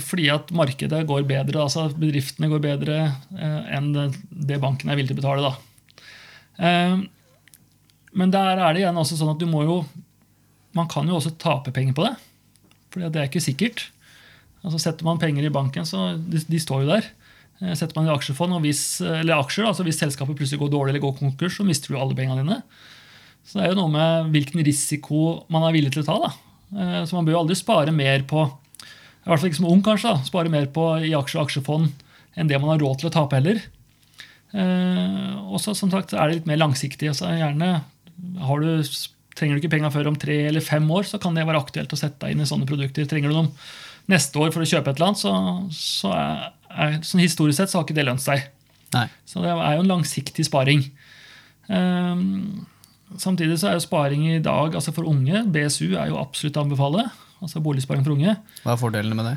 Fordi at markedet går bedre, altså bedriftene går bedre enn det, banken er villig til å betale. Da. Men der er det igjen også sånn at du må jo Man kan jo også tape penger på det. For det er ikke sikkert. Altså Setter man penger i banken, så de, de står jo der. Eh, Setter man i aksjefond, hvis, eller aksjer, altså hvis selskapet plutselig går dårlig eller går konkurs, så mister du alle pengene dine. Så det er jo noe med hvilken risiko man er villig til å ta. da. Eh, Så man bør jo aldri spare mer på i hvert fall ikke som ung kanskje, da, spare mer på i aksjer og aksjefond enn det man har råd til å tape heller. Eh, og så som sagt er det litt mer langsiktig. altså gjerne du, Trenger du ikke penga før om tre eller fem år, så kan det være aktuelt å sette deg inn i sånne produkter. Trenger du dem neste år for å kjøpe et eller annet, så, så er, er, sånn historisk sett så har ikke det lønt seg. Nei. Så det er jo en langsiktig sparing. Um, samtidig så er jo sparing i dag altså for unge BSU er jo absolutt å anbefale. Altså boligsparing for unge. Hva er fordelene med det?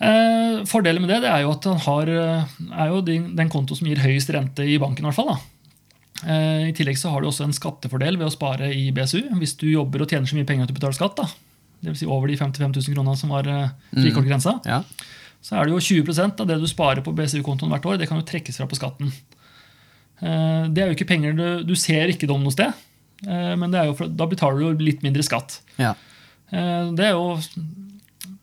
Eh, fordelen med det, det er jo at han har, eh, er jo den, den konto som gir høyest rente i banken. i hvert fall da. Eh, I tillegg så har du også en skattefordel ved å spare i BSU. Hvis du jobber og tjener så mye penger at du betaler skatt, da, dvs. Si over de 55 000 kronene som var frikortgrensa, frikortgrensa, Ja. så er det jo 20% av det du sparer på BSU-kontoen hvert år, det kan jo trekkes fra på skatten. Eh, Det er jo ikke penger du, du ser ikke dem noe sted, eh, men det er jo for, da betaler du jo litt mindre skatt. ja. Eh, Det er jo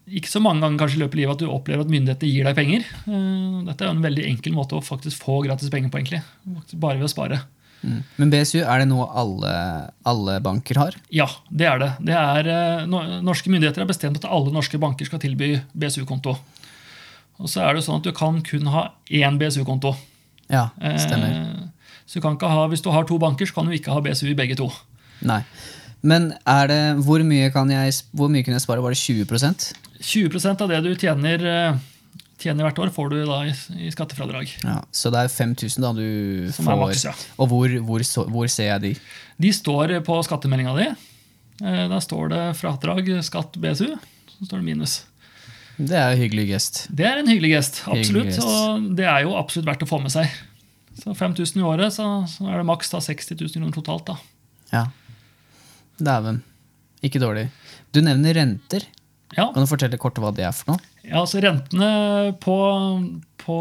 ikke så mange ganger kanskje i løpet av livet at du opplever at myndighetene gir deg penger. Eh, Dette er jo en veldig enkel måte å faktisk få gratis penger på, egentlig. Bare ved å spare. Mm. Men BSU, er det noe alle, alle banker har? Ja, det er det. det er, eh, norske myndigheter har bestemt at alle norske banker skal tilby BSU-konto. Og så er det sånn at du kan kun ha én BSU-konto. Ja, stemmer. Eh, Så du kan ikke ha, Hvis du har to banker, så kan du ikke ha BSU i begge to. Nei. Men er det, hvor mye kan jeg, hvor mye kunne jeg spare? Var det 20% 20% av det du tjener, eh, tjener hvert år, får du da i, i skattefradrag. Ja, så det er 5000 da du Som er får. maks, ja. Og hvor, hvor, hvor ser jeg de? De står på skattemeldinga di. Eh, Der står det fradrag, skatt, BSU. Så står det minus. Det er en hyggelig gest. Det er en hyggelig gest. absolutt, Hyggelig gest. Og det er jo absolutt verdt å få med seg. Så 5000 i året, så, så er det maks da 60 000 kroner totalt. da. Ja. Dæven. Ikke dårlig. Du nevner renter. Ja, Kan du fortelle kort hva det er for noe? Ja altså Rentene på, på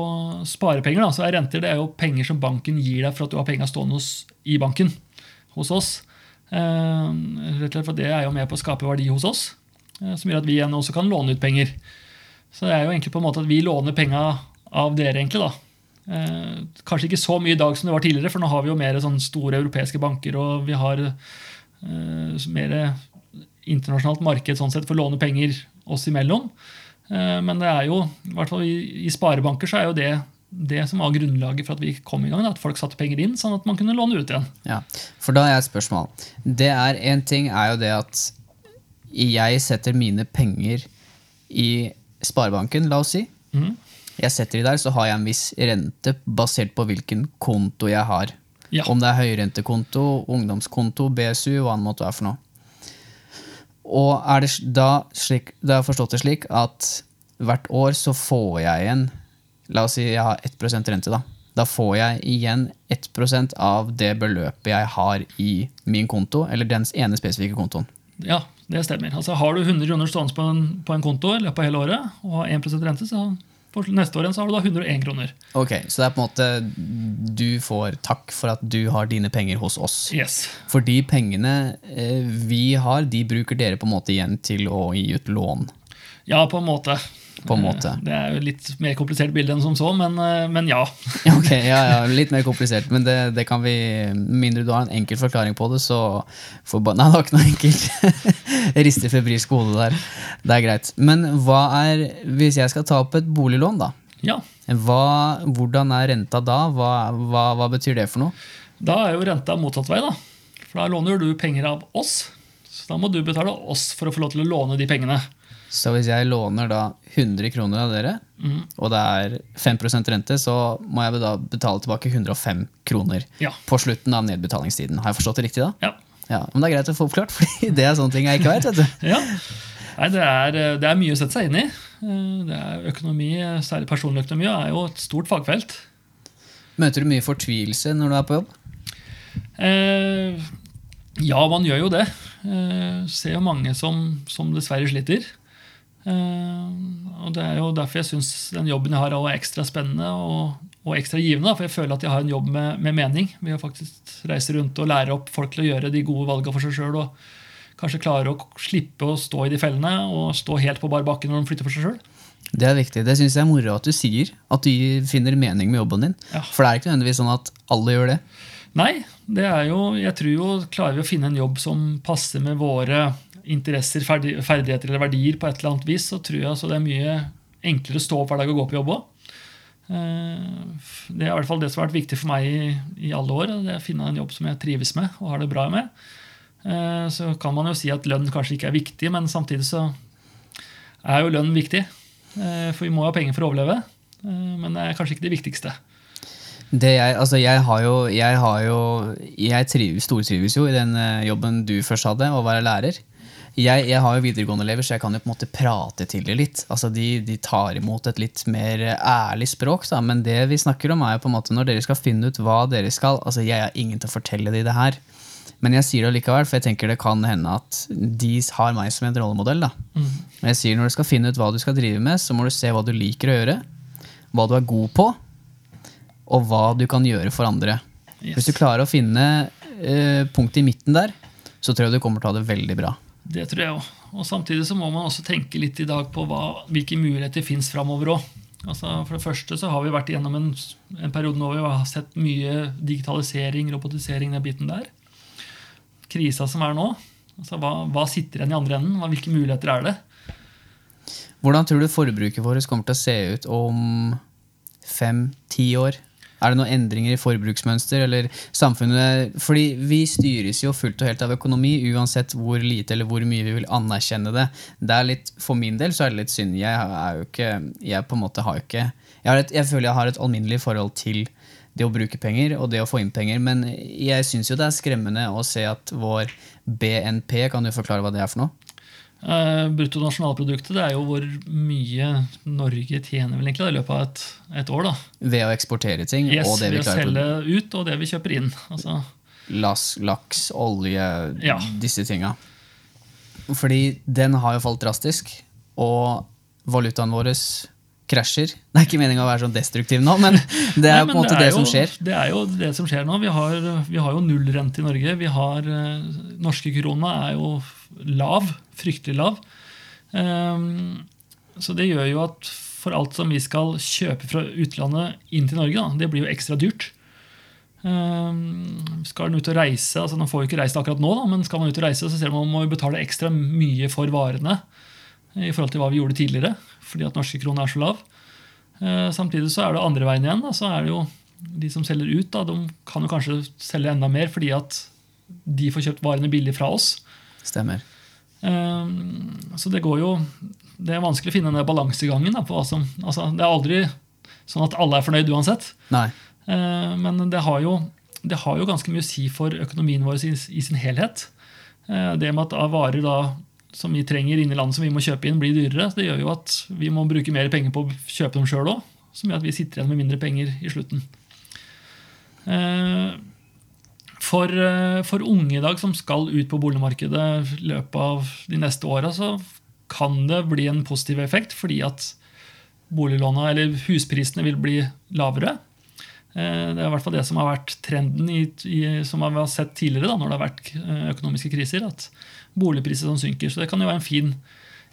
sparepenger da, så er renter det er jo penger som banken gir deg for at du har penga stående hos, i banken hos oss. Eh, for Det er jo med på å skape verdi hos oss, eh, som gjør at vi igjen også kan låne ut penger. Så det er jo egentlig på en måte at vi låner penga av dere. egentlig da. Eh, kanskje ikke så mye i dag som det var tidligere, for nå har vi jo mer sånn store europeiske banker, og vi har mer internasjonalt marked sånn sett for å låne penger oss imellom. Eh, Men det er jo, i hvert fall i, sparebanker så er jo det det som var grunnlaget for at vi kom i gang. At folk satte penger inn, sånn at man kunne låne ut igjen. Ja, For da jeg et spørsmål. Det er En ting er jo det at jeg setter mine penger i sparebanken, la oss si. Mm. Jeg setter de der, så har jeg en viss rente basert på hvilken konto jeg har. Ja. Om det er høyrentekonto, ungdomskonto, BSU, hva det måtte være for noe. Og er det da slik, da har jeg forstått det slik at hvert år så får jeg igjen La oss si jeg har 1 rente, da. Da får jeg igjen 1% av det beløpet jeg har i min konto, eller den ene spesifikke kontoen. Ja, det stemmer. Altså Har du 100 kroner stående på en, på en konto i løpet av hele året, og har 1% rente, så for neste år igjen så har du da 101 kroner. Ok, Så det er på en måte du får takk for at du har dine penger hos oss. Yes. For de pengene eh, vi har, de bruker dere på en måte igjen til å gi ut lån. Ja, på en måte. På en måte. Eh, Det er jo litt mer komplisert bilde enn som så, men, eh, men ja. Ok, ja, ja, Litt mer komplisert, men det, det kan vi mindre du har en enkel forklaring på det, så får ba- Nei, det var ikke noe enkelt. Jeg rister febrilsk på hodet der. Det er greit. Men hva er Hvis jeg skal ta opp et boliglån, da. ja. Hva, hvordan er renta da? Hva, hva, hva betyr det for noe? Da er jo renta motsatt vei, da. For da låner du penger av oss. Så da må du betale oss for å få lov til å låne de pengene. Så hvis jeg låner da 100 kroner av dere, og det er 5% rente, så må jeg da betale tilbake 105 kroner Ja. på slutten av nedbetalingstiden. Har jeg forstått det riktig da? Ja. Ja, men det er greit å få oppklart, for det er sånne ting jeg ikke vet. vet du. ja. Nei, det er, det er mye å sette seg inn i. Eh, Det er økonomi, Særlig personlig økonomi er jo et stort fagfelt. Møter du mye fortvilelse når du er på jobb? Eh, ja, man gjør jo det. Eh, ser jo mange som, som dessverre sliter. Eh, og Det er jo derfor jeg syns den jobben jeg har, er ekstra spennende og, og ekstra givende. For jeg føler at jeg har en jobb med, med mening. Vi har faktisk reise rundt og lære opp folk til å gjøre de gode valgene for seg sjøl. Og kanskje klare å slippe å stå i de fellene og stå helt på bar bakke når de flytter for seg sjøl. Det er viktig. Det syns jeg er moro at du sier. At du finner mening med jobben din. Ja. For det er ikke nødvendigvis sånn at alle gjør det. Nei, det er jo, jeg tror jo klarer vi å finne en jobb som passer med våre interesser, ferdigheter eller verdier på et eller annet vis, så tror jeg altså det er mye enklere å stå opp hver dag og gå på jobb òg. Eh, det er i hvert fall det som har vært viktig for meg i, i alle år. Det er å finne en jobb som jeg trives med og har det bra med. Eh, så kan man jo si at lønn kanskje ikke er viktig, men samtidig så er jo lønn viktig. Eh, for vi må ha penger for å overleve. Men det er kanskje ikke det viktigste. Jeg, altså jeg, har jo, jeg jo Jeg trives, stortrives jo i den jobben du først hadde, å være lærer. Jeg, jeg har jo videregående elever, så jeg kan jo på en måte prate til dem litt. Altså de, de, tar imot et litt mer ærlig språk, da. men det vi snakker om, er jo på en måte når dere skal finne ut hva dere skal Altså Jeg har ingen til å fortelle dem det her, men jeg sier det likevel, for jeg tenker det kan hende at de har meg som en rollemodell. da. Mm. Jeg sier Når du skal finne ut hva du skal drive med, så må du se hva du liker å gjøre, hva du er god på og hva du kan gjøre for andre. Yes. Hvis du klarer å finne eh, punktet i midten der, så tror jeg du kommer til å ha det veldig bra. Det tror jeg òg. Og samtidig så må man også tenke litt i dag på hva, hvilke muligheter fins framover òg. Altså, for det første så har vi vært gjennom en, en periode nå hvor vi har sett mye digitalisering, robotisering, den biten der. Krisa som er nå. Altså, hva, hva sitter igjen i andre enden? Hvilke muligheter er det? Hvordan tror du forbruket vårt kommer til å se ut om fem-ti år? Er det noen endringer i forbruksmønster eller samfunnet? Fordi vi styres jo fullt og helt av økonomi, uansett hvor lite eller hvor mye vi vil anerkjenne det. det er litt, for min del så er det litt synd. Jeg er jo ikke Jeg på en måte har jo ikke jeg, et, jeg føler jeg har et alminnelig forhold til det å bruke penger og det å få inn penger, men jeg syns jo det er skremmende å se at vår BNP Kan du forklare hva det er for noe? Uh, Bruttonasjonalproduktet det er jo hvor mye Norge tjener vel egentlig i løpet av et, et, år. da. Ved å eksportere ting? Yes, og det vi ved å selge ut og det vi kjøper inn. Altså. Las, laks, olje, ja. disse tinga. Fordi den har jo falt drastisk, og valutaen vår krasjer. Det er ikke meninga å være sånn destruktiv nå, men det er Nei, på en måte det, det jo, som skjer. Det er jo det som skjer nå. Vi har, vi har jo nullrente i Norge. Vi har, uh, norske krona er jo lav. Fryktelig lav. Um, så det gjør jo at for alt som vi skal kjøpe fra utlandet inn til Norge, da, det blir jo ekstra dyrt. Um, skal den ut og reise, altså man får jo ikke reist akkurat nå, da, men skal man ut og reise, så ser man at man må betale ekstra mye for varene i forhold til hva vi gjorde tidligere, fordi at norske kroner er så lav. Uh, samtidig så er det andre veien igjen. Da, så er det jo De som selger ut, da, de kan jo kanskje selge enda mer fordi at de får kjøpt varene billig fra oss. Stemmer. Um, så det går jo Det er vanskelig å finne den balansegangen. Altså, det er aldri sånn at alle er fornøyd uansett. Nei. Uh, men det har, jo, det har, jo, ganske mye å si for økonomien vår i, i sin helhet. Uh, det med at varer da, som vi trenger inni i landet som vi må kjøpe inn, blir dyrere. Det gjør jo at vi må bruke mer penger på å kjøpe dem sjøl òg. Som gjør at vi sitter igjen med mindre penger i slutten. Uh, for, eh, for, unge i dag som skal ut på boligmarkedet i løpet av de neste åra, så kan det bli en positiv effekt fordi at eller husprisene vil bli lavere. Eh, det er i hvert fall det som har vært trenden i, i, som vi har sett tidligere da, når det har vært eh, økonomiske kriser. At boligpriser som synker. Så det kan jo være en fin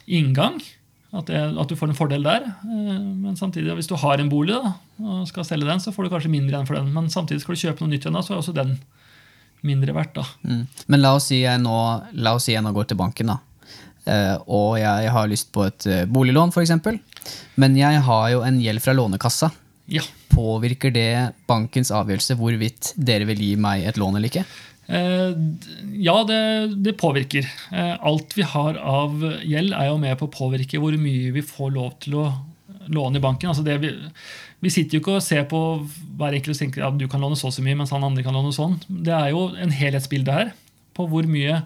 inngang. At, det, at, du får en fordel der. Men samtidig, hvis du har en bolig da, og skal selge den, så får du kanskje mindre igjen for den. Men samtidig skal du kjøpe noe nytt igjen, så er også den mindre verdt. da. Mm. Men la oss si jeg nå, la oss si jeg nå går til banken, da. Uh, og jeg, har lyst på et uh, boliglån, f.eks. Men jeg har jo en gjeld fra Lånekassa. Ja. Påvirker det bankens avgjørelse hvorvidt dere vil gi meg et lån eller ikke? Uh, ja, det, det påvirker. alt vi har av gjeld, er jo med på å påvirke hvor mye vi får lov til å låne i banken. Altså vi, vi, sitter jo ikke og ser på hver enkelt og tenker at du kan låne så og så mye, mens han andre kan låne sånn. Det er jo en helhetsbilde her på hvor mye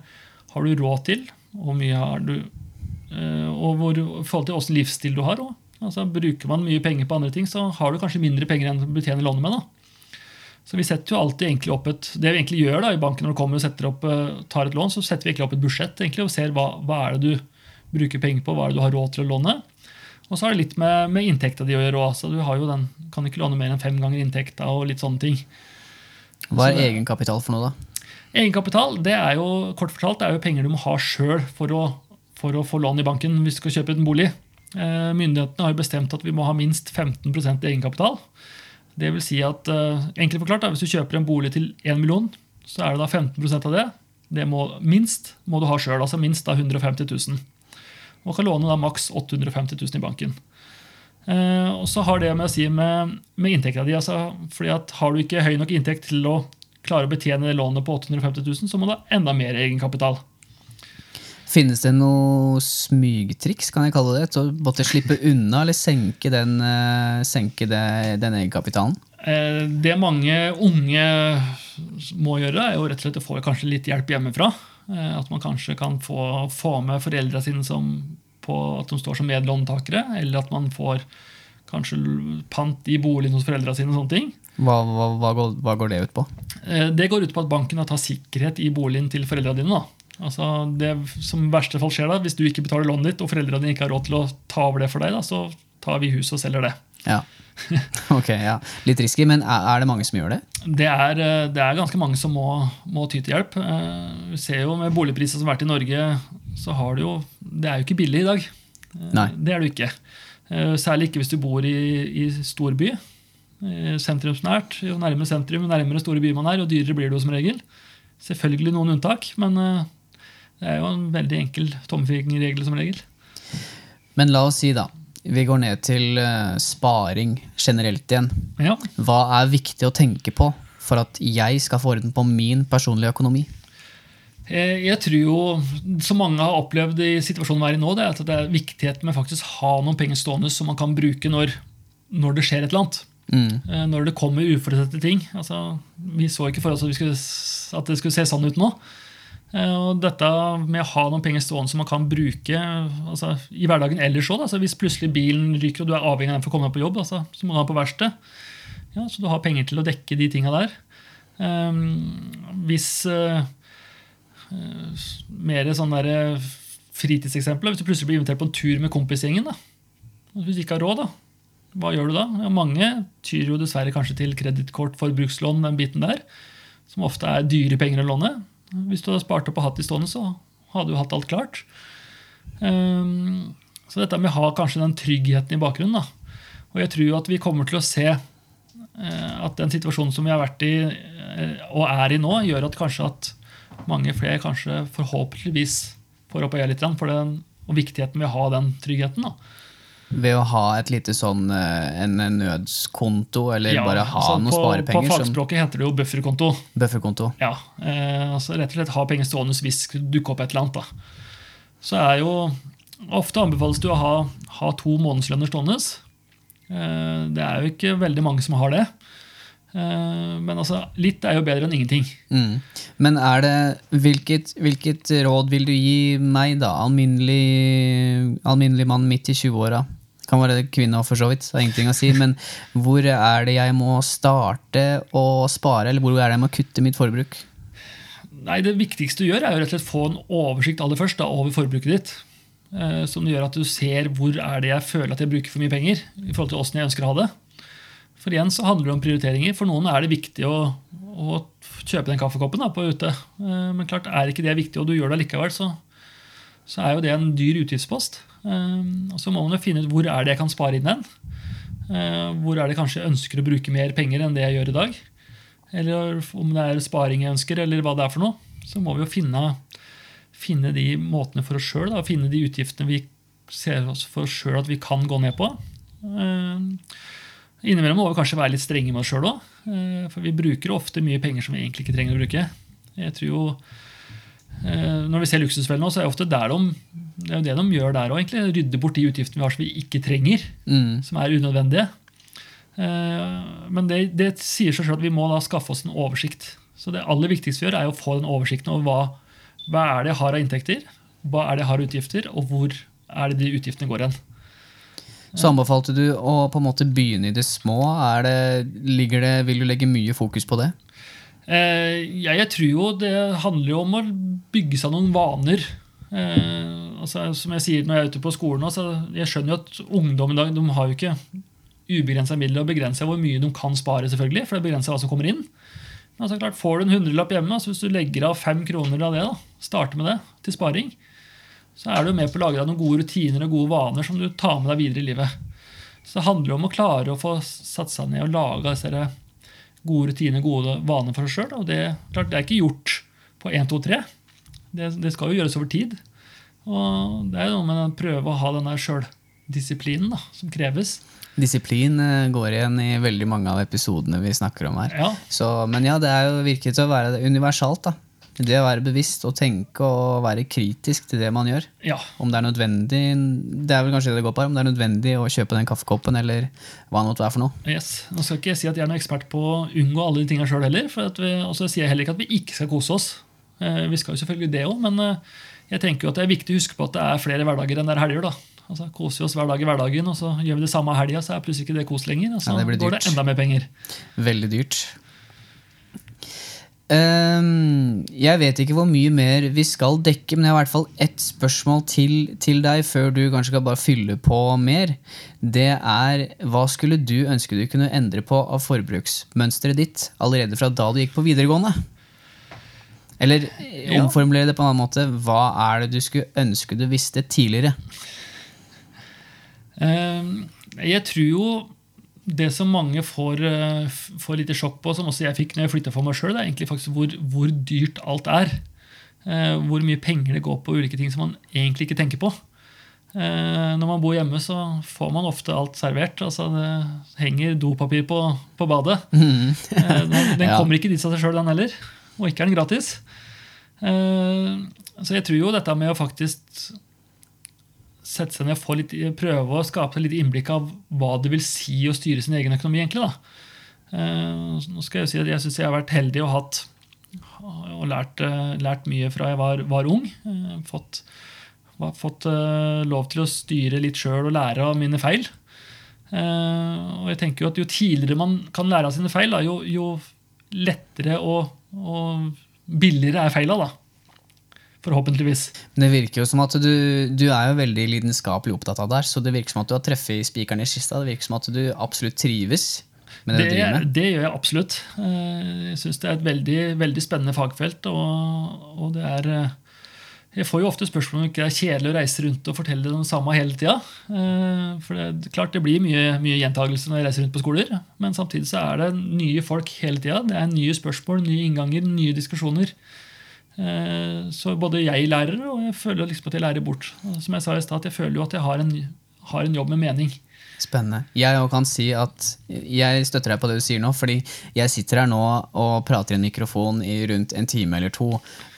har du råd til, og mye har du eh, og hvor, i forhold til åssen livsstil du har. Altså, bruker man mye penger på andre ting, så har du kanskje mindre penger enn du betjener lånet med. da. Så vi setter jo alltid egentlig opp et, Det vi egentlig gjør da i banken når du kommer og setter opp, eh, tar et lån, så setter vi egentlig opp et budsjett egentlig, og ser hva, hva er det du bruker penger på, hva er det du har råd til å låne. Og så har det litt med, med inntekta di å gjøre òg. Du har jo den, kan ikke låne mer enn fem ganger inntekta og litt sånne ting. Hva er egenkapital for noe, da? Egenkapital det er jo kort fortalt, det er jo penger du må ha sjøl for, for å få lån i banken hvis du skal kjøpe en bolig. Eh, Myndighetene har jo bestemt at vi må ha minst 15% egenkapital. Det vil si at, eh, enkelt forklart, da, Hvis du kjøper en bolig til 1 million, så er det da 15% av det. Det må, minst må du ha sjøl, altså minst da 150 000. Og kan låne da maks 850 000 i banken. Eh, og så har det med å si med, med inntekta di. Altså, fordi at Har du ikke høy nok inntekt til å klare å betjene det lånet på 850 000, så må du ha enda mer egenkapital. Finnes det noe smygtriks, kan jeg kalle det, til å måtte slippe unna eller senke den, eh, senke det, den egenkapitalen? Eh, Det mange unge må gjøre, er jo rett og slett å få kanskje litt hjelp hjemmefra. Eh, At man kanskje kan få, få med foreldra sine som, på at de står som medlåntakere, eller at man får kanskje pant i boligen hos foreldra sine. og sånne ting. Hva, hva, hva, går, hva går det ut på? Eh, Det går ut på at banken tar sikkerhet i boligen til foreldra dine. da. Altså Det som i verste fall skjer da, Hvis du ikke betaler lånet ditt, og foreldra dine ikke har råd til å ta over det for deg, da, så tar vi huset og selger det. Ja. ok, ja. Litt risky, men er, det mange som gjør det? Det er, eh, det er ganske mange som må, må ty til hjelp. Eh, Vi ser jo med boligpriser som har vært i Norge, så har du jo Det er jo ikke billig i dag. Eh, Nei. Det er det ikke. Eh, Særlig ikke hvis du bor i, i storby. eh, Sentrumsnært. Jo nærmere sentrum, jo nærmere store byer man er, jo dyrere blir det jo som regel. Selvfølgelig noen unntak, men det er jo en veldig enkel tommefingerregel som regel. Men la oss si, da. Vi går ned til sparing generelt igjen. Ja. Hva er viktig å tenke på for at jeg skal få orden på min personlige økonomi? Eh, Jeg tror jo, som mange har opplevd i situasjonen vi er i nå, det er at det er viktigheten med faktisk ha noen penger stående som man kan bruke når, når det skjer et eller annet. Mm. Eh, Når det kommer uforutsette ting. Altså, vi så ikke for oss at, vi skulle, at det skulle se sånn ut nå. Eh, Og dette med å ha noen penger stående som man kan bruke altså, i hverdagen ellers òg. Altså, hvis plutselig bilen ryker og du er avhengig av den for å komme deg på jobb, altså, så må du ha på verksted. Ja, så du har penger til å dekke de tinga der. Um, hvis eh, mer sånn der eh, fritidseksempler. Hvis du plutselig blir invitert på en tur med kompisgjengen. da. Hvis du ikke har råd, da. Hva gjør du da? Ja, mange tyr jo dessverre kanskje til kredittkort, forbrukslån, den biten der. Som ofte er dyre penger å låne. Hvis du hadde spart opp og hatt de stående, så hadde du hatt alt klart. Um, så dette med å ha kanskje den tryggheten i bakgrunnen. da. Og jeg tror jo at vi kommer til å se uh, at den situasjonen som vi har vært i uh, og er i nå, gjør at kanskje at mange flere kanskje forhåpentligvis får opp øya litt for den, og viktigheten ved å ha den tryggheten. da. Ved å ha et lite sånn eh, en en nødskonto, eller Ja, bare ha altså noen på, På fagspråket som heter det jo bufferkonto. bufferkonto. Ja, eh, altså Rett og slett ha penger stående hvis det dukker opp et eller annet. da. Så er jo Ofte anbefales det å ha, ha to månedslønner stående. Eh, det er jo ikke veldig mange som har det. Eh, men altså, litt er jo bedre enn ingenting. Mm. Men er det hvilket, hvilket råd vil du gi meg, da? Alminnelig, alminnelig mann midt i 20-åra. Kan være kvinne for så vidt. Det har ingenting å si. Men hvor er det jeg må starte å spare, eller hvor er det jeg må kutte mitt forbruk? Nei, Det viktigste du gjør, er jo rett og slett få en oversikt aller først da, over forbruket ditt. Eh, som gjør at du ser hvor er det jeg føler at jeg bruker for mye penger. i forhold til hvordan jeg ønsker å ha det. For igjen så handler det om prioriteringer. For noen er det viktig å, å kjøpe den kaffekoppen da, på ute. Eh, Men klart, er ikke det viktig, og du gjør det likevel, så, så er jo det en dyr utgiftspost. Eh, Og så må man jo finne ut hvor er det jeg kan spare inn den. Eh, Hvor er det kanskje jeg ønsker å bruke mer penger enn det jeg gjør i dag. Eller om det er sparing jeg ønsker, eller hva det er for noe. Så må vi jo finne, finne de måtene for oss sjøl. Finne de utgiftene vi ser oss for oss sjøl at vi kan gå ned på. Eh, Innimellom må vi kanskje være litt strenge med oss sjøl òg. For vi bruker ofte mye penger som vi egentlig ikke trenger å bruke. Jeg tror jo eh, Når vi ser Luksusfellen nå, så er det ofte der de, det er jo det de gjør der òg. Rydder bort de utgiftene vi har som vi ikke trenger Mm. som er unødvendige. Eh, Men det, det sier seg selv at vi må da skaffe oss en oversikt. Så det aller viktigste vi gjør, er å få den oversikten over hva, hva er det jeg har av inntekter, hva er det jeg har av utgifter, og hvor er det de utgiftene går hen. Så anbefalte du å på en måte begynne i det små. Det, det, vil du legge mye fokus på det? Eh, ja, jeg tror jo det handler jo om å bygge seg noen vaner. Eh, altså, som jeg sier når jeg er ute på skolen så jeg skjønner jo at ungdom i dag de har jo ikke ubegrensa midler og begrenser hvor mye de kan spare, selvfølgelig, for det begrenser hva som kommer inn. Men altså, klart, Får du en hundrelapp hjemme, altså hvis du legger av fem kroner av det, da, starter med det til sparing, så er du med på å lage deg noen gode rutiner og gode vaner som du tar med deg videre i livet. Så det handler om å klare å få satt seg ned og lage disse gode rutiner gode vaner for seg sjøl. Og det, klart, det er ikke gjort på 1, 2, 3. Det, det skal jo gjøres over tid. Og det er noe med å prøve å ha den sjøldisiplinen som kreves. Disiplin eh, går igjen i veldig mange av episodene vi snakker om her. Ja. Så, men ja, det er jo virket å være universalt. da. Det å være bevisst og tenke og være kritisk til det man gjør. Ja. Om det er nødvendig det er vel kanskje det det går på her, om det er nødvendig å kjøpe den kaffekoppen eller hva det måtte være for noe. Yes. Nå skal ikke jeg si at jeg er noen ekspert på å unngå alle de tingene sjøl heller. for at vi, Og så sier jeg heller ikke at vi ikke skal kose oss. Eh, vi skal jo selvfølgelig det òg, men eh, jeg tenker jo at det er viktig å huske på at det er flere hverdager enn det er helger. da. Altså, Koser vi oss hver dag i hverdagen, og så gjør vi det samme helga, så er plutselig ikke det kos lenger. Og så Ja, det går det enda mer penger. Veldig dyrt. Ehm, jeg vet ikke hvor mye mer vi skal dekke, men jeg har i hvert fall ett spørsmål til, til deg før du kanskje skal bare fylle på mer. Det er hva skulle du ønske du kunne endre på av forbruksmønsteret ditt allerede fra da du gikk på videregående? Eller eh, omformulere det på en annen måte. Hva er det du skulle ønske du visste tidligere? Um, Jeg tror jo det som mange får, eh, får lite sjokk på, som også jeg fikk når jeg flytta for meg sjøl, er egentlig faktisk hvor, hvor dyrt alt er. Eh, Hvor mye penger det går på ulike ting som man egentlig ikke tenker på. Eh, Når man bor hjemme, så får man ofte alt servert. altså Det henger dopapir på, på badet. Eh, Den, kommer ikke dit av seg sjøl, den heller. Og ikke er den gratis. Eh, Så jeg tror jo dette med å faktisk sette seg ned og litt, prøve å skape seg litt innblikk av hva det vil si å styre sin egen økonomi. egentlig. Eh, Nå skal Jeg si at jeg syns jeg har vært heldig og hatt og lært, eh, lært mye fra jeg var, var ung. Eh, Fått, fått lov til å styre litt sjøl og lære av mine feil. Og jeg tenker jo at Jo tidligere man kan lære av sine feil, da, jo, jo lettere og, og billigere er feila. da. Forhåpentligvis. Det virker jo som at du, du er jo veldig lidenskapelig opptatt av det her, så det virker som at du har treffet spikeren i kista. Det virker som at du absolutt trives med det, Det, du driver med. det gjør jeg absolutt. Eh, Jeg syns det er et veldig, veldig spennende fagfelt. Og, og det er eh, Jeg får jo ofte spørsmål om det ikke er kjedelig å reise rundt og fortelle det samme hele tida. For det, klart det blir mye, mye gjentagelse når jeg reiser rundt på skoler. Men samtidig så er det nye folk hele tida. Det er nye spørsmål, nye innganger, nye diskusjoner. Eh, Så både jeg lærer, og jeg føler liksom at jeg lærer bort. Som jeg sa i stad, jeg føler jo at jeg har en, har en jobb med mening. Spennende. Jeg kan si at jeg støtter deg på det du sier nå, fordi jeg sitter her nå og prater i en mikrofon i rundt en time eller to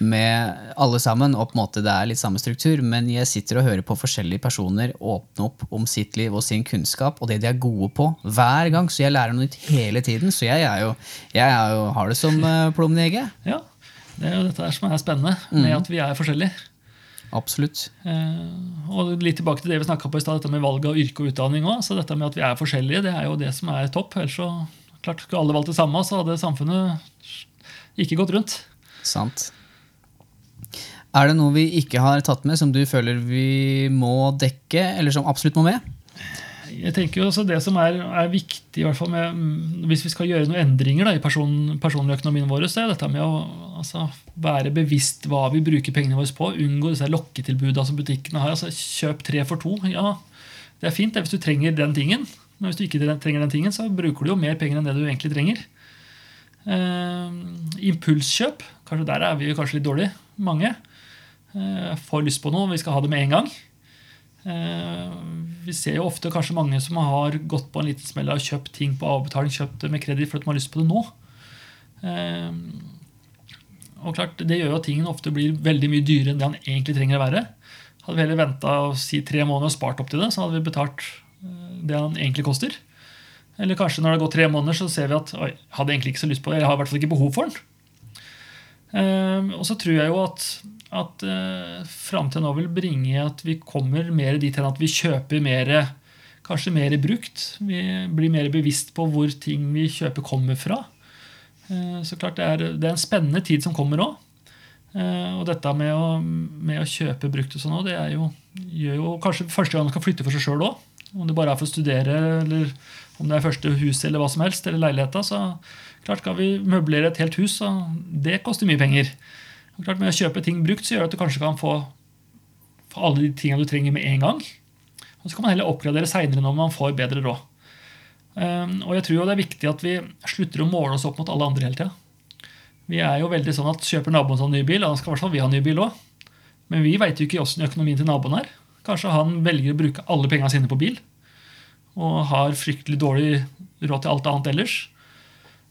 med alle sammen, og på en måte det er litt samme struktur, men jeg sitter og hører på forskjellige personer åpne opp om sitt liv og sin kunnskap og det de er gode på, hver gang, så jeg lærer noe nytt hele tiden. Så jeg, er jo, jeg er jo, har det som eh, plommen i egget. Ja, det er jo dette her som er spennende, med at vi er forskjellige. Absolutt. Eh, og litt tilbake til det vi snakket på i stad, dette med valg av yrke og utdanning også. Så dette med at vi er forskjellige, det er jo det som er topp. Ellers så klart skulle alle valgt det samme, så hadde samfunnet ikke gått rundt. Sant. Er det noe vi ikke har tatt med, som du føler vi må dekke, eller som absolutt må med? Jeg tenker jo også Det som er, er viktig, med, mm, hvis vi skal gjøre noen endringer da, i person, personligøkonomien vår, så er dette med å altså, være bevisst hva vi bruker pengene våre på. Unngå disse lokketilbudene som butikkene har. altså Kjøp tre for to. Ja, det er fint det, hvis du trenger den tingen. Men hvis du ikke trenger den tingen, så bruker du jo mer penger enn det du egentlig trenger. Uh, impulskjøp. Kanskje Der er vi kanskje litt dårlige, mange. Uh, får lyst på noe, vi skal ha det med en gang. Eh, vi ser jo ofte kanskje mange som har gått på en liten smell og kjøpt ting på avbetaling, kjøpt det med kreditt fordi de har lyst på det nå. Eh, og klart, Det gjør jo at tingen ofte blir veldig mye dyrere enn det han egentlig trenger å være. Hadde vi heller venta si tre måneder og spart opp til det, så hadde vi betalt eh, det han egentlig koster. Eller kanskje når det har gått tre måneder, så ser vi at oi, hadde egentlig ikke så lyst på det, eller har i hvert fall ikke behov for den. Og så tror jeg jo at, at uh, framtida nå vil bringe at vi kommer mer dit hen at vi kjøper mer Kanskje mer brukt. Vi blir mer bevisst på hvor ting vi kjøper, kommer fra. Uh, så klart det er, det er en spennende tid som kommer òg. Uh, og dette med å, med å kjøpe brukt og sånn òg, det jo, gjør jo kanskje første gang man skal flytte for seg sjøl òg. Om det bare er for å studere, eller om det er første huset eller hva som helst, eller leiligheta. Så klart skal vi møblere et helt hus, så det koster mye penger. Og klart Med å kjøpe ting brukt så gjør det at du kanskje kan få, få alle de tingene du trenger med en gang. Og så kan man heller oppgradere seinere når man får bedre råd. Um, og jeg tror jo det er viktig at vi slutter å måle oss opp mot alle andre hele tida. Vi er jo veldig sånn at Kjøper naboen seg ny bil, da skal i hvert fall vi ha ny bil òg. Men vi veit jo ikke åssen økonomien til naboen er. Kanskje han velger å bruke alle pengene sine på bil. Og har fryktelig dårlig råd til alt annet ellers.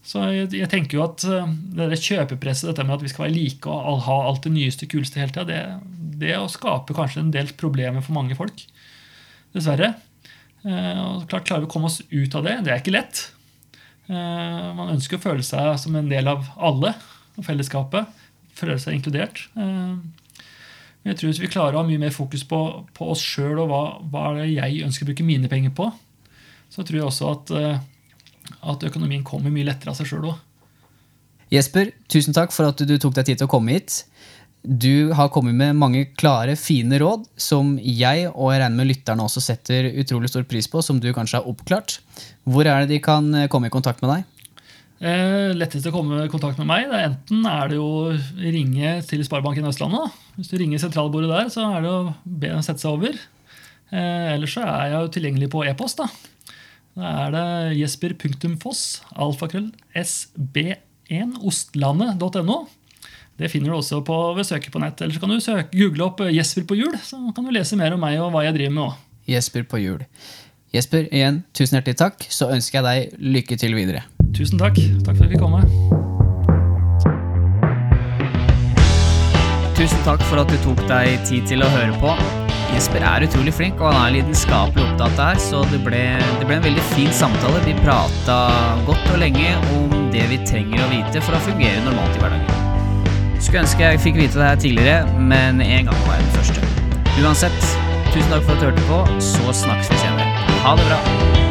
Så jeg, jeg tenker jo at uh, det kjøpepresset, dette med at vi skal være like og ha alt det nyeste, kuleste hele tida, det, det skaper kanskje en del problemer for mange folk. Dessverre. Uh, og klart Klarer vi å komme oss ut av det? Det er ikke lett. Uh, man ønsker å føle seg som en del av alle og fellesskapet. Føle seg inkludert. Men jeg tror hvis vi klarer å ha mye mer fokus på, på oss sjøl og hva, hva jeg ønsker å bruke mine penger på, så tror jeg også at, at økonomien kommer mye lettere av seg sjøl òg. Jesper, tusen takk for at du tok deg tid til å komme hit. Du har kommet med mange klare, fine råd som jeg og jeg regner med lytterne også setter utrolig stor pris på, som du kanskje har oppklart. Hvor er det de kan komme i kontakt med deg? Eh, lettest å komme i kontakt med meg. Er enten er det å ringe til Sparebanken Østlandet. Hvis du ringer sentralbordet der, så er det å be dem sette seg over. Eh, ellers så er jeg jo tilgjengelig på e-post. Da Da er det jesper.foss, alfakrøll, sb1ostlandet.no. Det finner du også på, ved søket på nett. Eller så kan du søke, google opp Jesper på hjul, så kan du lese mer om meg og hva jeg driver med òg. Jesper på hjul. Jesper, igjen, tusen hjertelig takk. Så ønsker jeg deg lykke til videre. Tusen takk. Takk for at jeg fikk komme. Tusen takk for at du tok deg tid til å høre på. Jesper er utrolig flink, og han er lidenskapelig opptatt av det her, så det ble, det ble en veldig fin samtale. Vi prata godt og lenge om det vi trenger å vite for å fungere normalt i hverdagen. Skulle ønske jeg fikk vite det her tidligere, men en gang var jeg den første. Uansett, tusen takk for at du hørte på, så snakkes vi senere. Ha det bra.